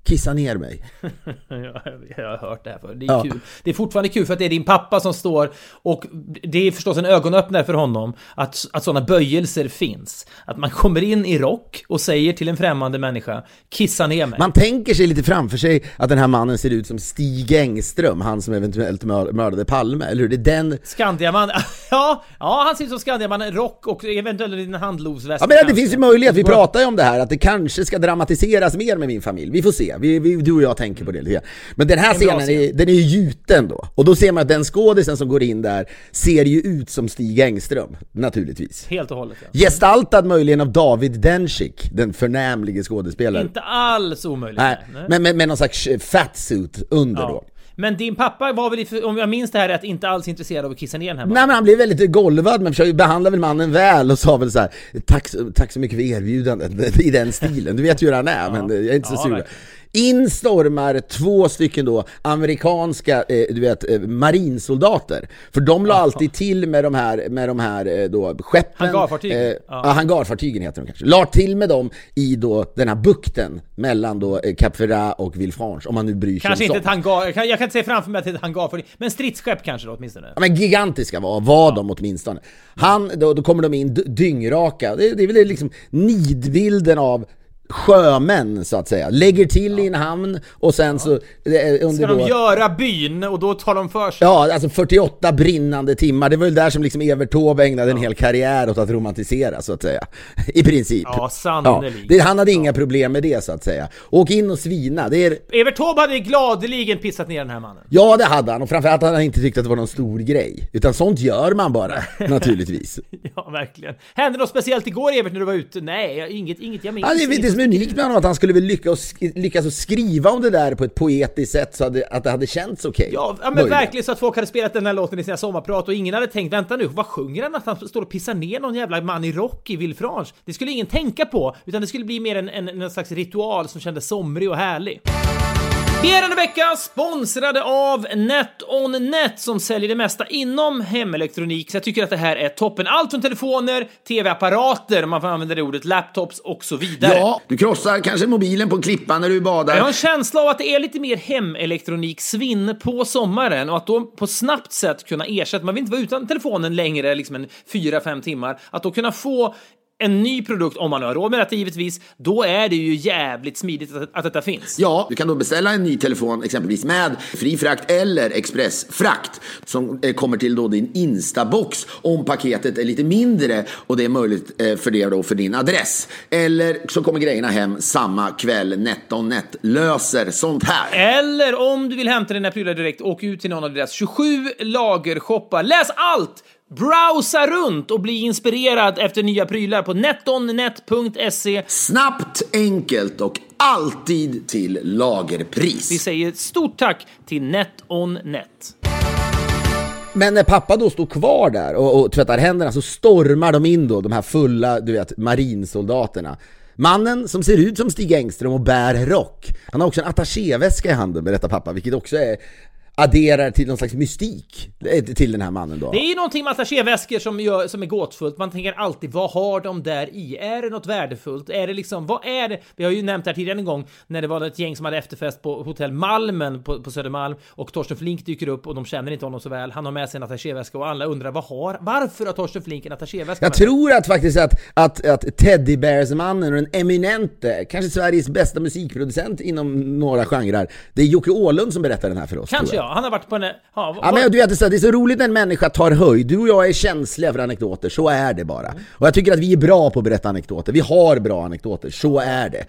B: Kissa ner mig.
C: Ja, jag har hört det här för. Det är
B: Ja.
C: kul. Det är fortfarande kul för att det är din pappa som står och det är förstås en ögonöppnare för honom att, att sådana böjelser finns. Att man kommer in i rock och säger till en främmande människa Kissa ner mig.
B: Man tänker sig lite framför sig att den här mannen ser ut som Stig Engström, han som eventuellt mör- mördade Palme, eller hur? Det är den...
C: Skandiaman, ja, ja han ser ut som Skandiaman, rock och eventuellt en handlovsväst.
B: Ja men det
C: kanske.
B: finns ju möjlighet, vi pratar ju om det här, att det kanske ska dramatiseras mer med min familj. Vi får se, vi, vi, du och jag tänker på det lite grann. Men den här scenen, är, den är ju gjuten då. Och då ser man att den skådisen som går in där ser ju ut som Stig Engström, naturligtvis.
C: Helt och hållet ja.
B: Gestaltad möjligen av David Dencik, den förnämlige skådespelaren.
C: Inte alls omöjligt.
B: Nej,
C: nej.
B: men med, med någon slags eh, fatsuit under
C: Ja.
B: då.
C: Men din pappa var väl, om jag minns det här rätt, inte alls intresserad av att kissa ner den här
B: Nej men han blev väldigt golvad men försökte behandla väl mannen väl och sa väl så här: tack, så- tack så mycket för erbjudandet i den stilen. Du vet ju hur han är men jag är inte så
C: Ja,
B: sur. In stormar två stycken då amerikanska, eh, du vet, eh, marinsoldater. För de la alltid till med de här, med de här eh, då skeppen.
C: Hangarfartygen.
B: Eh,
C: Ja.
B: ja. hangarfartygen heter de kanske. La till med dem i då den här bukten mellan då eh, Cap Ferrat och Villefranche, om man nu bryr sig
C: Kanske
B: om
C: inte
B: sånt.
C: ett hangar, jag kan, jag kan inte se framför mig att det är ett hangar, men stridsskepp kanske då åtminstone.
B: Ja, men gigantiska var, var de åtminstone. Han, då, då kommer de in dyngraka. Det, det är väl liksom nidbilden av sjömän så att säga. Lägger till i en hamn och sen så... eh, Under
C: Ska de
B: då,
C: göra byn och då tar de för sig?
B: Ja, alltså 48 brinnande timmar. Det var väl där som liksom Evert Taube ägnade en hel karriär åt att romantisera så att säga. I princip.
C: Ja, sannerligen.
B: det, han hade inga problem med det så att säga. Åk in och svina. Det är,
C: Evert Taube hade gladeligen pissat ner den här mannen.
B: ja, det hade han. Och framförallt hade han inte tyckt att det var någon stor grej. Utan sånt gör man bara, naturligtvis.
C: Ja, verkligen. Hände något speciellt igår Evert när du var ute? Nej, inget, inget jag minns.
B: Ja, det, är- det som är unikt med honom att han skulle väl lyckas, lyckas skriva om det där på ett poetiskt sätt så att det, att det hade känts okej.
C: Ja, ja men
B: Möjligen.
C: verkligen så att folk hade spelat den här låten i sina sommarprat och ingen hade tänkt vänta nu, vad sjunger han att han står och pissar ner någon jävla man i rock i Villefranche? Det skulle ingen tänka på, utan det skulle bli mer en, en, en slags ritual som kändes somrig och härlig. Vi är denna vecka sponsrade av NetOnNet som säljer det mesta inom hemelektronik, så jag tycker att det här är toppen. Allt från telefoner, tv-apparater, om man får använda det ordet, laptops och så vidare.
B: Ja, du krossar kanske mobilen på en klippa när du badar.
C: Jag har en känsla av att det är lite mer hemelektronik-svinn på sommaren och att då på snabbt sätt kunna ersätta, man vill inte vara utan telefonen längre, liksom en 4-5 timmar, att då kunna få en ny produkt, om man har råd med detta givetvis, då är det ju jävligt smidigt att, att detta finns.
B: Ja, du kan då beställa en ny telefon exempelvis med fri frakt eller expressfrakt som eh, kommer till då din Instabox om paketet är lite mindre och det är möjligt eh, för det då för din adress. Eller så kommer grejerna hem samma kväll. NetOnNet löser sånt här.
C: Eller om du vill hämta dina prylar direkt, åk ut till någon av deras 27 lagershoppar. Läs allt! Browsa runt och bli inspirerad efter nya prylar på netonnet.se.
B: Snabbt, enkelt och alltid till
C: Vi
B: lagerpris.
C: säger stort tack till NetOnNet.
B: Men när pappa då står kvar där och, och tvättar händerna så stormar de in då, de här fulla, du vet, marinsoldaterna. Mannen som ser ut som Stig Engström och bär rock. Han har också en attachéväska i handen, berättar pappa, vilket också är adderar till någon slags mystik eh, till den här mannen då.
C: Det är ju någonting med attachéväskor som, gör, som är gåtfullt. Man tänker alltid, vad har de där i? Är det något värdefullt? Är det liksom, vad är det? Vi har ju nämnt det här tidigare en gång när det var ett gäng som hade efterfest på hotell Malmen på, på Södermalm och Torsten Flink dyker upp och de känner inte honom så väl. Han har med sig en attachéväska och alla undrar, vad har, varför har Torsten Flink en attachéväska
B: Jag tror att faktiskt att, att, att Teddy Bears-mannen och den eminente, kanske Sveriges bästa musikproducent inom några genrer, det är Jocke Åhlund som berättar den här för oss.
C: Kanske
B: jag.
C: Ja, han har varit på en... Ja,
B: Ja,
C: vad-
B: men du vet, det är så- roligt när en människa tar höjd. Du och jag är känsliga för anekdoter, så är det bara. Och jag tycker att vi är bra på att berätta anekdoter. Vi har bra anekdoter, så är det.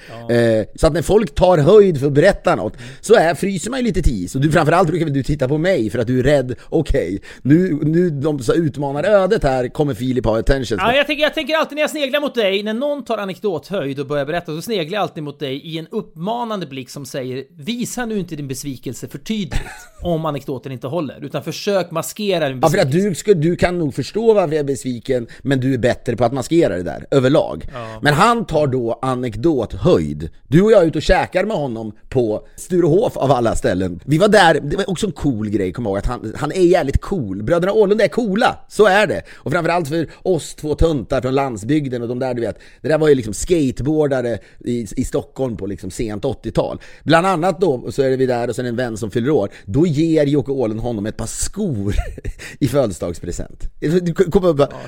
B: Eh, så att när folk tar höjd för att berätta något, så är, fryser man ju lite till is. Och du, framförallt brukar du titta på mig för att du är rädd. Okej, nu, nu de så utmanar ödet här, kommer Filip ha attention.
C: Ja, jag, tänker, jag tänker alltid när jag sneglar mot dig, när någon tar anekdothöjd och börjar berätta, så sneglar jag alltid mot dig i en uppmanande blick som säger Visa nu inte din besvikelse för tydligt om anekdoten inte håller, utan försök maskera din
B: Ja, för
C: besvikelse.
B: att du, ska, du kan nog förstå varför jag är besviken, men du är bättre på att maskera det där, överlag. Men han tar då anekdothöjd. Du och jag är ute och käkar med honom på Sturehof av alla ställen. Vi var där, det var också en cool grej, kom ihåg att han, han är jävligt cool. Bröderna Åhlund är coola, så är det. Och framförallt för oss två tuntar från landsbygden och de där du vet, det där var ju liksom skateboardare i, i Stockholm på liksom sent 80-tal. Bland annat då, så är vi där och sen en vän som fyller år, då ger Jocke Åhlund honom ett par skor i födelsedagspresent.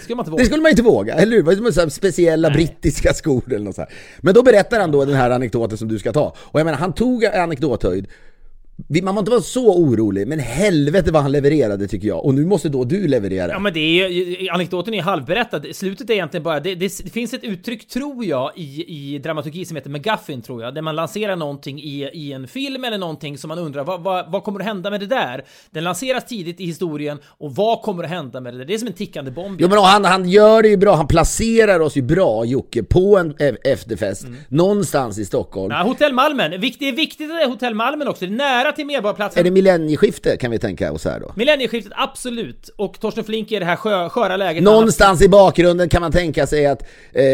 C: Skulle inte
B: det skulle man inte våga, eller hur? Speciella brittiska skor eller något så här. Men då berättar han då den här anekdoten som du ska ta. Och jag menar, han tog anekdothöjd Man får inte vara så orolig, men helvete vad han levererade tycker jag. Och nu måste då du leverera.
C: Ja men det är ju, anekdoten är halvberättad. Slutet är egentligen bara, det, det, det finns ett uttryck tror jag i, i dramaturgi som heter McGuffin tror jag, där man lanserar någonting i, i en film eller någonting som man undrar vad, vad, vad kommer att hända med det där? Den lanseras tidigt i historien och vad kommer att hända med det där? Det är som en tickande bomb.
B: Jo men han, han gör det ju bra, han placerar oss ju bra Jocke på en e- efterfest någonstans i Stockholm.
C: Ja, Hotell Malmen, det är viktigt att det är Hotell Malmen också, det är nära till Medborgarplatsen.
B: Är det millennieskifte kan vi tänka oss här då?
C: Millennieskiftet, absolut. Och Torsten Flink är i det här skö, sköra läget.
B: Någonstans i bakgrunden kan man tänka sig att eh,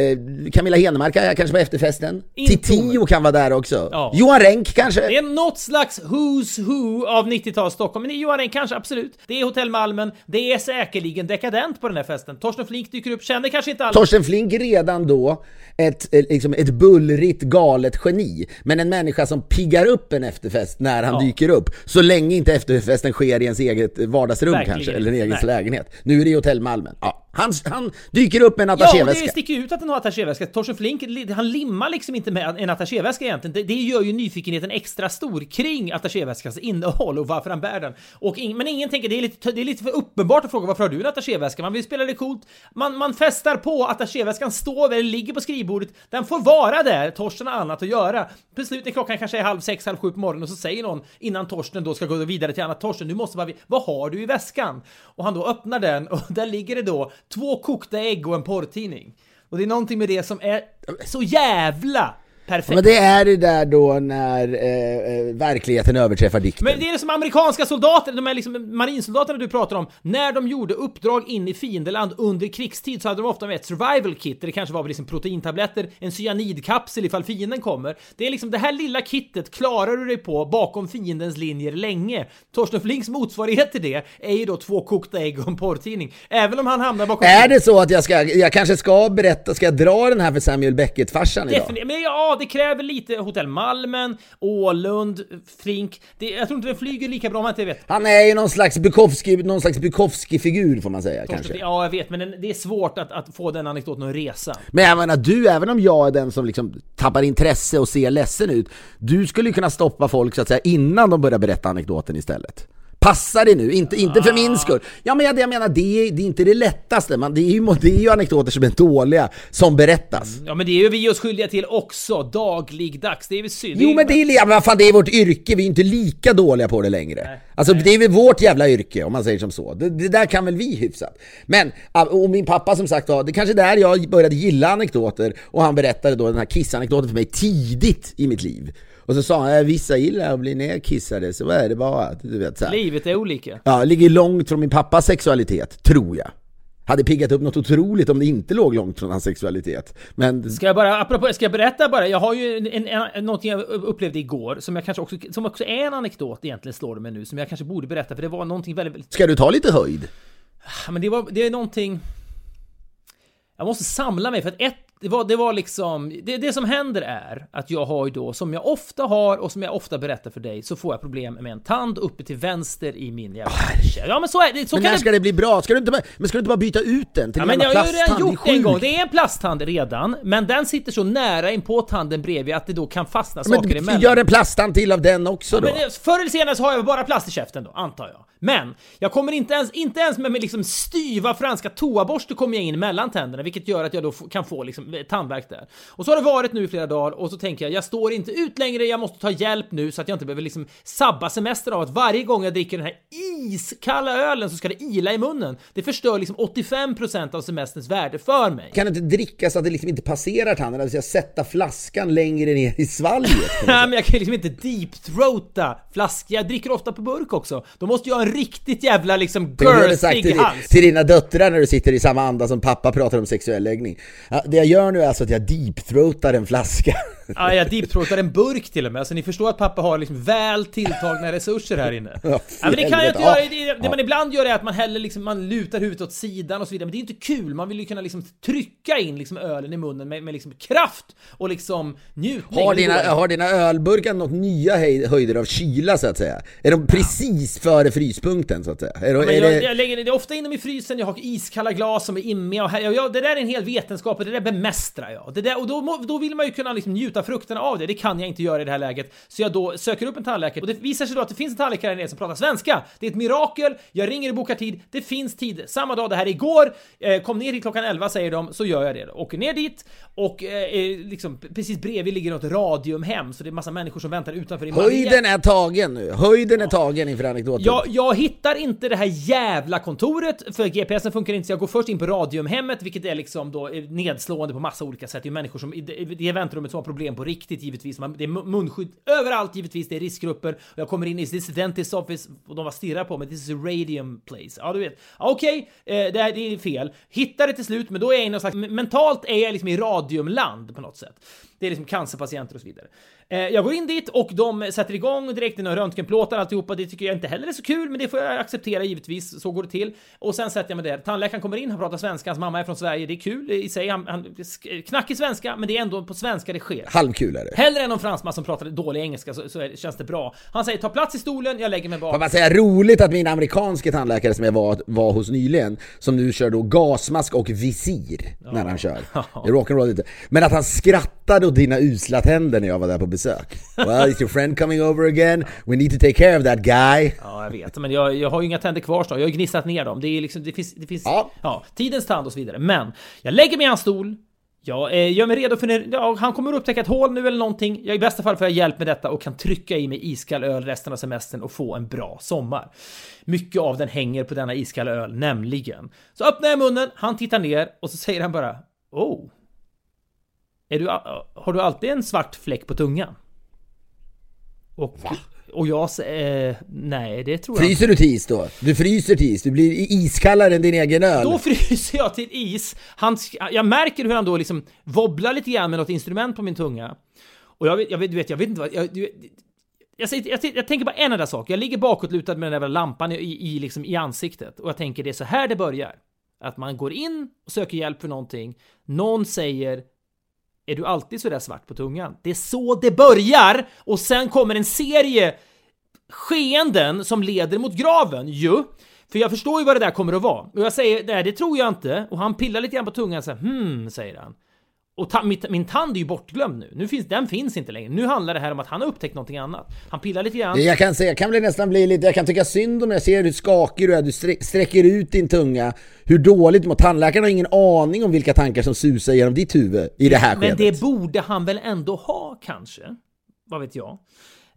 B: Camilla Henemark är kanske på efterfesten. Titio kan vara där också.
C: Ja.
B: Johan Renck kanske?
C: Det är något slags who's who av 90-tals Stockholm, men Johan Renck kanske absolut. Det är Hotell Malmen, det är säkerligen dekadent på den här festen. Torsten Flink dyker upp, känner kanske inte alla.
B: Torsten Flink redan då ett, eh, liksom ett bullrigt galet geni, men en människa som piggar upp en efterfest när han
C: Ja.
B: Dyker upp. Så länge inte efterfesten sker i ens eget vardagsrum
C: Verkligen
B: kanske, eller en
C: inte.
B: egen lägenhet. Nu är det i Hotell Malmen. Ja, han, han dyker upp med en
C: Ja, och det
B: attachéväska.
C: sticker ut att den har attachéväska. Torsten Flink, li- han limmar liksom inte med en attachéväska egentligen. Det, det gör ju nyfikenheten extra stor kring attachéväskans innehåll och varför han bär den. Och ing, men ingen tänker, det är, lite, det är lite för uppenbart att fråga varför har du en attachéväska? Man vill spela det coolt. Man, man festar på, attachéväskan står eller ligger på skrivbordet. Den får vara där, Torsten har annat att göra. Plötsligt när klockan kanske är halv sex, halv sju på morgonen och så säger någon innan Torsten då ska gå vidare till annat. Torsten, du måste bara, vad har du i väskan? Och han då öppnar den och där ligger det då två kokta ägg och en porrtidning. Och det är någonting med det som är så jävla perfekt.
B: Men det är det där då när eh, eh, verkligheten överträffar dikten.
C: Men det är det som amerikanska soldater, de här liksom marinsoldaterna du pratar om, när de gjorde uppdrag in i fiendeland under krigstid så hade de ofta med ett survival kit, där det kanske var liksom proteintabletter, en cyanidkapsel ifall fienden kommer. Det är liksom det här lilla kittet klarar du dig på bakom fiendens linjer länge. Torsten Flinks motsvarighet till det är ju då två kokta ägg och en porrtidning. Även om han hamnar bakom...
B: Är det så att jag ska, jag kanske ska berätta, ska jag dra den här för Samuel Beckett-farsan idag?
C: Definitivt. Men ja, det kräver lite Hotell Malmen, Ålund, Flink. Det, jag tror inte den flyger lika bra om jag inte vet.
B: Han är ju någon slags Bukowski, någon slags Bukowski-figur får man säga kanske.
C: Ja, jag vet, men den, det är svårt att, att få den anekdoten att resa.
B: Men jag menar du, även om jag är den som liksom tappar intresse och ser ledsen ut, du skulle ju kunna stoppa folk så att säga innan de börjar berätta anekdoten istället. Passa dig nu, inte, inte för min skull. Ja men jag, jag menar, det är, det är inte det lättaste, man, det, är ju, det är ju anekdoter som är dåliga, som berättas.
C: Ja, men det är ju vi oss skyldiga till också, dagligdags. Det är väl synd.
B: Jo men det är, ja, men fan, det är vårt yrke, vi är inte lika dåliga på det längre. Alltså det är väl vårt jävla yrke om man säger som så. Det, det där kan väl vi hyfsat. Men, ah, och min pappa som sagt var, det är kanske där jag började gilla anekdoter och han berättade då den här kissanekdoten för mig tidigt i mitt liv. Och så sa han, "Eh, vissa gillar att bli nedkissade, så är det bara. Du vet, så här.
C: Livet är olika.
B: Ja, ligger långt från min pappas sexualitet, tror jag. hade piggat upp något otroligt om det inte låg långt från hans sexualitet. Men...
C: Ska jag bara, apropå, ska jag berätta bara? Jag har ju en, en, en, någonting jag upplevde igår som jag kanske också, som också är en anekdot egentligen slår det mig nu, som jag kanske borde berätta för det var någonting väldigt, väldigt
B: Ska du ta lite höjd?
C: men det var, det är någonting... Jag måste samla mig för att ett, det var, det var liksom, det, det som händer är att jag har ju då, som jag ofta har och som jag ofta berättar för dig, så får jag problem med en tand uppe till vänster i min jävla Ja men så är det, så
B: Men
C: kan
B: när
C: det
B: ska det bli bra? Ska du inte men ska du inte bara byta ut den till
C: Ja,
B: en
C: men
B: jävla
C: jag har redan
B: plasttand?
C: gjort det en gång. Det är en plasttand redan, men den sitter så nära in på tanden bredvid att det då kan fastna saker
B: Men
C: emellan.
B: gör en plasttand till av den också då.
C: Men det- förr eller senare så har jag bara plast i käften då, antar jag. Men jag kommer inte ens, inte ens med, med liksom styva franska toaborste kommer jag in mellan tänderna, vilket gör att jag då kan få liksom eh, tandvärk där. Och så har det varit nu i flera dagar och så tänker jag, jag står inte ut längre, jag måste ta hjälp nu så att jag inte behöver liksom sabba semestern av att varje gång jag dricker den här iskalla ölen så ska det ila i munnen. Det förstör liksom 85% av semesterns värde för mig.
B: Kan inte dricka så att det liksom inte passerar tanden? Alltså sätta flaskan längre ner i svalget?
C: Nej men jag kan liksom inte deep-throata flaskor. Jag dricker ofta på burk också. Då måste jag ha en riktigt jävla liksom
B: sagt
C: girthig
B: till,
C: hals.
B: till dina döttrar när du sitter i samma anda som pappa pratar om sexuell läggning. Det jag gör nu är alltså att jag deepthroatar en flaska.
C: Ja, jag deep-throatar en burk till och med. Så ni förstår att pappa har liksom väl tilltagna resurser här inne.
B: Ja,
C: Ja, men det kan jag inte göra. Det, det man ibland gör är att man häller liksom, man lutar huvudet åt sidan och så vidare. Men det är inte kul. Man vill ju kunna liksom trycka in liksom ölen i munnen med, med liksom kraft och liksom njutning.
B: Har dina, har dina ölburkar något nya höj- höjder av kyla så att säga? Är de precis före fryspunkten så att säga? Är,
C: Men
B: är
C: jag,
B: det...
C: jag lägger det ofta in dem i frysen, jag har iskalla glas som är immiga och här, jag, det där är en hel vetenskap och det där bemästrar jag. Det där, och då, då vill man ju kunna liksom njuta frukterna av det, det kan jag inte göra i det här läget. Så jag då söker upp en tandläkare och det visar sig då att det finns en tandläkare här nere som pratar svenska. Det är ett mirakel, jag ringer och bokar tid, det finns tid. Samma dag, det här är igår, eh, kom ner hit klockan 11 säger de, så gör jag det. Åker ner dit och eh, liksom precis bredvid ligger något radiumhem, så det är massa människor som väntar utanför i
B: Höjden är tagen nu, höjden är tagen inför anekdoten.
C: jag, jag hittar inte det här jävla kontoret för GPSen funkar inte så jag går först in på Radiumhemmet vilket är liksom då eh, nedslående på massa olika sätt. Det är människor som i det, i det väntrummet som har problem på riktigt givetvis. Man, det är munskydd överallt givetvis. Det är riskgrupper och jag kommer in i this dentist office och de bara stirrar på mig. This is a radium place. Ja, du vet. Okej, Okej, eh, det, här, det är fel. Hittar det till slut, men då är jag i någon slags mentalt är jag liksom i radiumland på något sätt. Det är liksom cancerpatienter och så vidare. Eh, jag går in dit och de sätter igång direkt några röntgenplåtar alltihopa. Det tycker jag inte heller är så kul, men det får jag acceptera givetvis. Så går det till. Och sen sätter jag mig där. Tandläkaren kommer in, han pratar svenska, hans mamma är från Sverige. Det är kul i sig. Han, han knackig svenska, men det är ändå på svenska det sker.
B: Halvkul är det.
C: Hellre än någon fransman som pratar dålig engelska så, så känns det bra. Han säger ta plats i stolen, jag lägger mig
B: Får
C: bak.
B: man säga roligt att min amerikanske tandläkare som jag var, var hos nyligen, som nu kör då gasmask och visir när han kör. Det är rock'n'roll lite. Men att han skrattade åt dina usla tänder när jag var där på besök. Well, is your friend coming over again? We need to take care of that guy.
C: Ja, jag vet. Men jag, jag har ju inga tänder kvar så. Jag har ju gnisslat ner dem. Det är liksom, det finns, det finns
B: Ja.
C: ja. tidens tand och så vidare. Men jag lägger mig i hans stol. Jag eh, gör mig redo för när ja, han kommer att upptäcka ett hål nu eller någonting. Jag, I bästa fall får jag hjälp med detta och kan trycka i mig iskall öl resten av semestern och få en bra sommar. Mycket av den hänger på denna iskalla öl, nämligen. Så öppnar jag munnen, han tittar ner och så säger han bara Oh. Är du, har du alltid en svart fläck på tungan? Och, och jag säger eh, nej, det tror jag inte.
B: Fryser du till is då? Du fryser till is, du blir iskallare än din egen öl.
C: Då fryser jag till is. Han, jag märker hur han då liksom wobblar lite grann med något instrument på min tunga. Och jag vet, jag vet, du vet, jag vet inte vad... Jag, du jag, jag, jag tänker bara en enda sak. Jag ligger bakåtlutad med den där jävla lampan i, i, liksom, i ansiktet. Och jag tänker det är så här det börjar. Att man går in och söker hjälp för någonting. Någon säger är du alltid sådär svart på tungan? Det är så det börjar! Och sen kommer en serie skeenden som leder mot graven ju. För jag förstår ju vad det där kommer att vara. Och jag säger, nej det tror jag inte. Och han pillar lite grann på tungan så här, hmm, säger han. Och ta, mitt, min tand är ju bortglömd nu. nu finns, den finns inte längre. Nu handlar det här om att han har upptäckt någonting annat. Han pillar lite grann.
B: Jag kan säga, jag kan bli nästan bli lite, jag kan tycka synd om jag ser hur skakig du är, du sträcker ut din tunga, hur dåligt mår. Tandläkaren har ingen aning om vilka tankar som susar genom ditt huvud i det här
C: Men
B: skedet.
C: det borde han väl ändå ha kanske? Vad vet jag?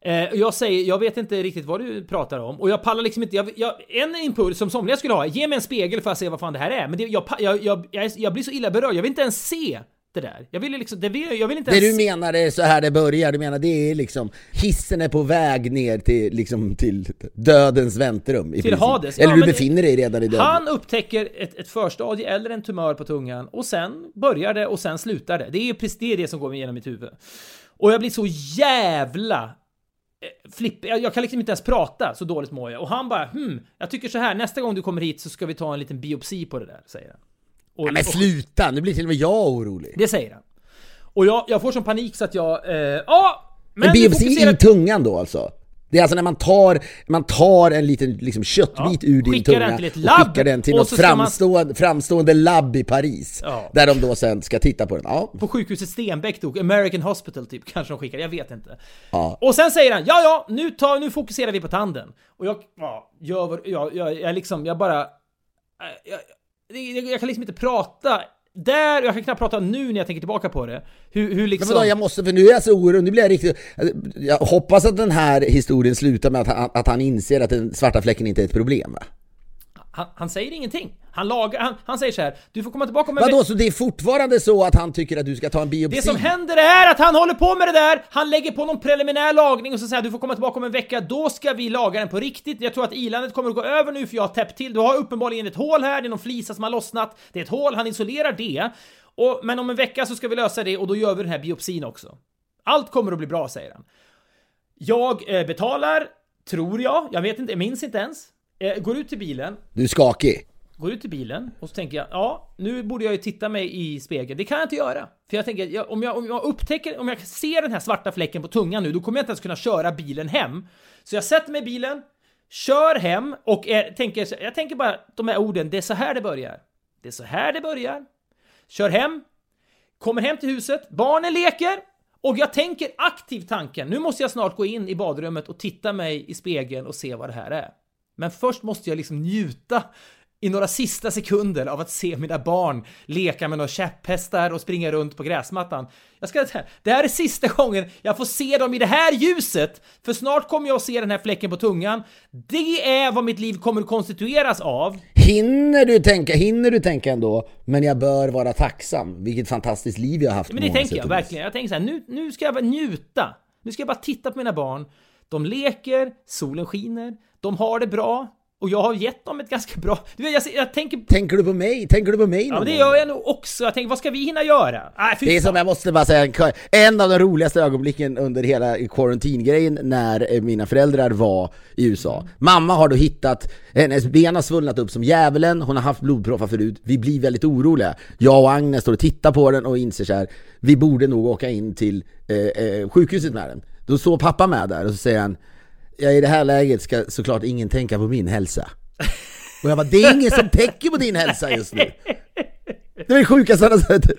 C: Eh, jag säger, jag vet inte riktigt vad du pratar om och jag pallar liksom inte. Jag, jag, en impuls som somliga skulle ha, ge mig en spegel för att se vad fan det här är. Men det, jag, jag, jag, jag blir så illa berörd, jag vill inte ens se det där. Jag ville liksom, det vill, jag vill inte
B: Det
C: ens...
B: du menar är så här det börjar, du menar det är liksom hissen är på väg ner till, liksom, till dödens väntrum
C: Till
B: princip.
C: Hades. Ja,
B: Eller du
C: men det-
B: befinner dig redan i döden.
C: Han upptäcker ett, ett förstadie eller en tumör på tungan och sen börjar det och sen slutar det. Det är precis det, är det som går igenom mitt huvud. Och jag blir så jävla eh, flipp. Jag, jag kan liksom inte ens prata, så dåligt mår jag. Och han bara hmm, jag tycker så här, nästa gång du kommer hit så ska vi ta en liten biopsi på det där, säger han. Och,
B: Nej, men
C: och-
B: sluta, nu blir till och med jag orolig.
C: det säger han. Och jag, jag får sån panik så att jag, eh, ja! men
B: En
C: vi
B: biopsi
C: fokuserar-
B: i tungan då alltså? Det är alltså när man tar, man tar en liten liksom, köttbit
C: Ja,
B: ur din
C: skickar
B: tunga
C: den till ett
B: och
C: labb,
B: skickar den till
C: och
B: något
C: ska man-
B: framstående, framstående labb i Paris.
C: Ja.
B: Där de då sen ska titta på den. Ja,
C: På sjukhuset Stenbeck dog, American Hospital typ, kanske de skickade, jag vet inte. Och sen säger han, ja ja, nu, tar, nu fokuserar vi på tanden. Och jag, ja, vad, jag, jag, jag liksom, jag bara... Jag, jag, kan liksom inte prata där, jag kan knappt prata nu när jag tänker tillbaka på det. Hur, hur
B: Men
C: liksom...
B: vadå, jag måste, för nu är jag så orolig, nu blir jag riktigt... Jag hoppas att den här historien slutar med att han, att han inser att den svarta fläcken inte är ett problem va?
C: Han, han säger ingenting. Han lagar, han, han säger så här, du får komma tillbaka om en
B: Vadå, så det är fortfarande så att han tycker att du ska ta en biopsi?
C: Det som händer är att han håller på med det där, han lägger på någon preliminär lagning och så säger han, du får komma tillbaka om en vecka, då ska vi laga den på riktigt. Jag tror att ilandet kommer att gå över nu för jag har täppt till. Du har uppenbarligen ett hål här, det är någon flisa som har lossnat. Det är ett hål, han isolerar det. Och, men om en vecka så ska vi lösa det och då gör vi den här biopsin också. Allt kommer att bli bra, säger han. Jag eh, betalar, tror jag, jag vet inte, jag minns inte ens. Eh, går ut till bilen,
B: Du är skakig?
C: går ut till bilen och så tänker jag, ja, nu borde jag ju titta mig i spegeln. Det kan jag inte göra. För jag tänker, jag, om, jag, om jag upptäcker, om jag ser den här svarta fläcken på tungan nu, då kommer jag inte ens kunna köra bilen hem. Så jag sätter mig i bilen, kör hem och är, tänker, jag tänker bara de här orden, det är så här det börjar. Det är så här det börjar. Kör hem, kommer hem till huset, barnen leker och jag tänker aktiv tanken, nu måste jag snart gå in i badrummet och titta mig i spegeln och se vad det här är. Men först måste jag liksom njuta i några sista sekunder av att se mina barn leka med några käpphästar och springa runt på gräsmattan. Jag ska säga, det här är sista gången jag får se dem i det här ljuset, för snart kommer jag att se den här fläcken på tungan. Det är vad mitt liv kommer att konstitueras av.
B: Hinner du tänka, hinner du tänka ändå, men jag bör vara tacksam. Vilket fantastiskt liv jag har haft
C: Men
B: på
C: det tänker jag verkligen. Jag tänker så här, nu, nu ska jag bara njuta. Nu ska jag bara titta på mina barn. De leker, solen skiner, de har det bra. Och jag har gett dem ett ganska bra... Du vet, jag, jag tänker...
B: Tänker du på mig? Tänker du på mig
C: Ja,
B: någon
C: men det gör jag nog också. Jag tänker, vad ska vi hinna göra? Fy
B: Det är som jag måste bara säga, en av de roligaste ögonblicken under hela quarantine-grejen när eh, mina föräldrar var i USA. Mamma har då hittat, hennes ben har svullnat upp som djävulen, hon har haft blodproppar förut. Vi blir väldigt oroliga. Jag och Agnes står och tittar på den och inser så här, vi borde nog åka in till eh, eh, sjukhuset med den. Då står pappa med där och så säger han, ja, i det här läget ska såklart ingen tänka på min hälsa. Och jag bara, det är ingen som tänker på din hälsa just nu. Det är det sjukaste han har sett.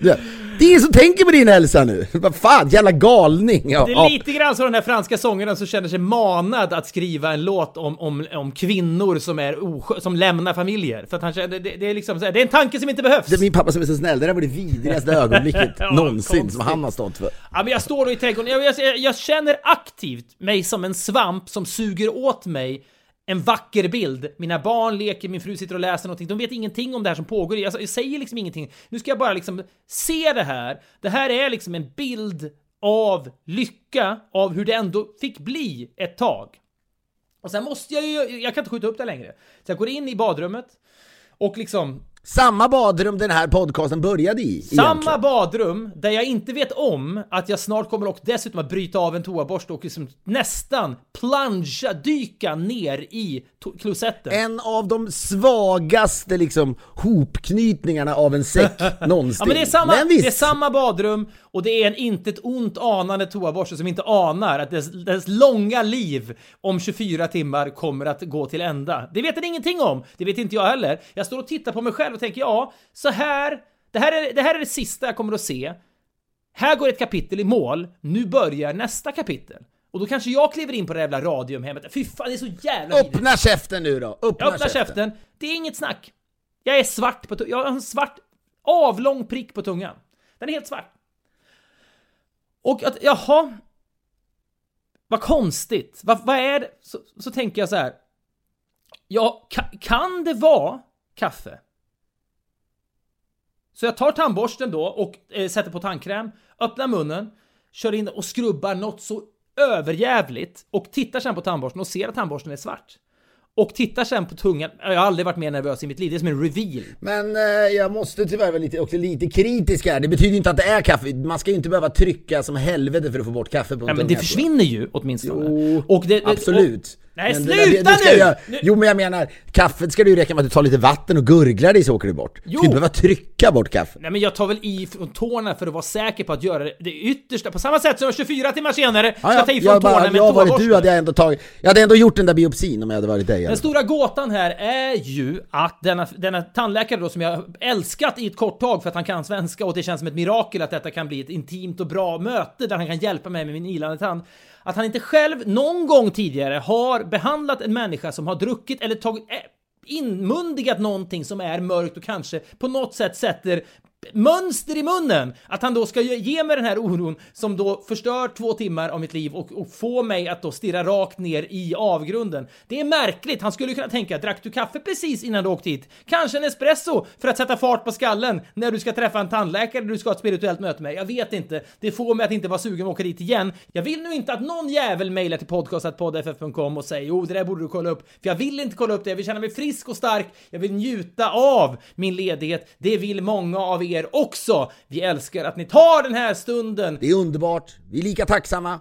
B: Det är ingen som tänker på din hälsa nu. Vad fan, jävla galning. Ja,
C: Det är lite grann som den här franska sångaren som känner sig manad att skriva en låt om, om, om kvinnor som, är oskö- som lämnar familjer. För att han känner, det, det är liksom så här, det är en tanke som inte behövs.
B: Det är min pappa som är så snäll, det där var det vidrigaste ögonblicket
C: Ja,
B: någonsin
C: konstigt.
B: som han har stått för.
C: Ja, men jag står då i trädgården, jag, jag, jag känner aktivt mig som en svamp som suger åt mig en vacker bild. Mina barn leker, min fru sitter och läser någonting. De vet ingenting om det här som pågår. Jag, jag säger liksom ingenting. Nu ska jag bara liksom se det här. Det här är liksom en bild av lycka, av hur det ändå fick bli ett tag. Och sen måste jag ju, jag kan inte skjuta upp det längre. Så jag går in i badrummet och liksom
B: samma badrum den här podcasten började i.
C: samma
B: egentligen.
C: badrum där jag inte vet om att jag snart kommer och dessutom att bryta av en toaborste och liksom nästan plungea, dyka ner i klosetten.
B: En av de svagaste liksom hopknytningarna av en säck någonsin.
C: Ja men det är, samma,
B: Men
C: det är samma badrum och det är en intet ont anande toaborste som inte anar att dess, dess långa liv om 24 timmar kommer att gå till ända. Det vet den ingenting om. Det vet inte jag heller. Jag står och tittar på mig själv och tänker ja, så här. Det här är det, här är det sista jag kommer att se. Här går ett kapitel i mål. Nu börjar nästa kapitel. Och då kanske jag kliver in på det jävla radiumhemmet. Fy fan, det är så jävla vidrigt.
B: Öppna käften nu då! Öppna,
C: Jag öppnar käften. Det är inget snack. Jag är svart på tu- Jag har en svart avlång prick på tungan. Den är helt svart. Och att, jaha. Vad konstigt. Vad, vad är det? Så, så tänker jag så här. Ja, ka, kan det vara kaffe? Så jag tar tandborsten då och eh, sätter på tandkräm, öppnar munnen, kör in och skrubbar något så överjävligt och tittar sen på tandborsten och ser att tandborsten är svart. Och tittar sen på tungan. Jag har aldrig varit mer nervös i mitt liv. Det är som en reveal.
B: Men eh, jag måste tyvärr vara lite, också lite kritisk här. Det betyder inte att det är kaffe. Man ska ju inte behöva trycka som helvete för att få bort kaffe på en
C: men
B: tunga,
C: det
B: tror jag.
C: försvinner ju åtminstone.
B: Jo,
C: och det, det,
B: Absolut.
C: Nej,
B: Men
C: sluta
B: det, det ska
C: nu!
B: Jag, jo men jag menar, kaffet ska det ju räcka med att du tar lite vatten och gurglar det så åker det bort. Du
C: Jo.
B: ska inte behöva trycka bort kaffe.
C: Nej men jag tar väl i från tårna för att vara säker på att göra det, yttersta, på samma sätt som jag 24 timmar senare ska ta i från
B: jag
C: tårna
B: bara,
C: med
B: jag varit du hade jag ändå tagit, jag hade ändå gjort den där biopsin om jag hade varit dig.
C: Den stora gåtan här är ju att denna, denna tandläkare då som jag älskat i ett kort tag för att han kan svenska och det känns som ett mirakel att detta kan bli ett intimt och bra möte där han kan hjälpa mig med min ilande tand. Att han inte själv någon gång tidigare har behandlat en människa som har druckit eller tagit eh, inmundigat någonting som är mörkt och kanske på något sätt sätter mönster i munnen. Att han då ska ge- mig den här oron som då förstör två timmar av mitt liv och, och få mig att då stirra rakt ner i avgrunden. Det är märkligt. Han skulle kunna tänka, drack du kaffe precis innan du åkte hit? Kanske en espresso för att sätta fart på skallen när du ska träffa en tandläkare eller du ska ha ett spirituellt möte med. Jag vet inte. Det får mig att inte vara sugen att åka dit igen. Jag vill nu inte att någon jävel mejlar till podcast.poddff.com och säger jo, det där borde du kolla upp. För jag vill inte kolla upp det. Jag vill känna mig frisk och stark. Jag vill njuta av min ledighet. Det vill många av er också. Vi älskar att ni tar den här stunden.
B: Det är underbart, vi är lika tacksamma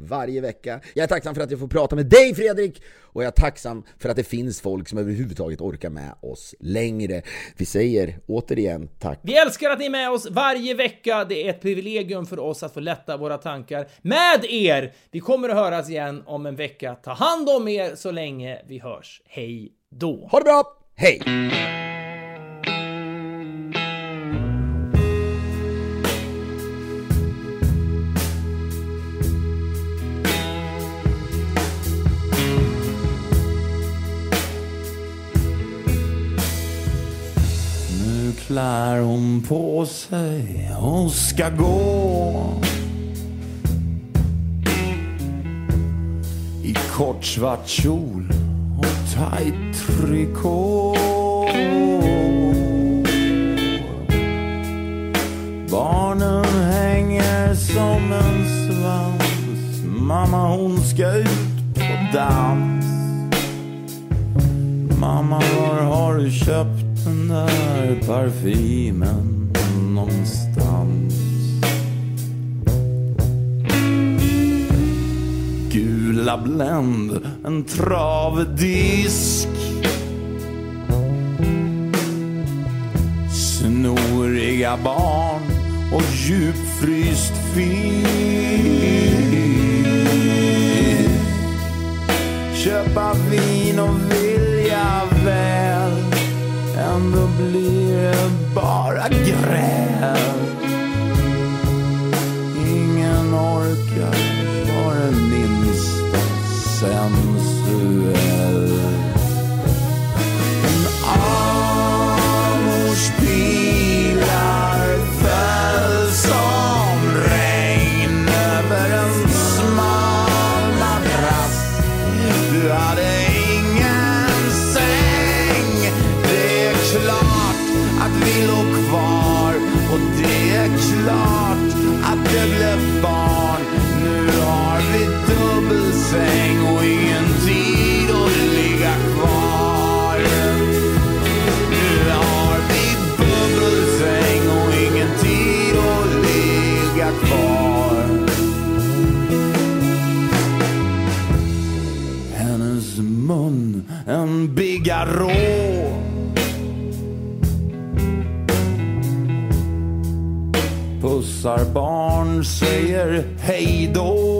B: varje vecka. Jag är tacksam för att jag får prata med dig Fredrik och jag är tacksam för att det finns folk som överhuvudtaget orkar med oss längre. Vi säger återigen tack.
C: Vi älskar att ni är med oss varje vecka. Det är ett privilegium för oss att få lätta våra tankar med er. Vi kommer att höras igen om en vecka. Ta hand om er så länge vi hörs. Hej då!
B: Ha det bra, hej!
D: Klär hon på sig. Och ska gå. I kort svart kjol och tajt trikå. Barnen hänger som en svans. Mamma hon ska ut på dans. Mamma, var har du köpt den där parfymen någonstans? Gula Blend, en travdisk. Snoriga barn och djupfryst fisk köpa vin och vin. Ändå blir det bara gräl. Säger hej då.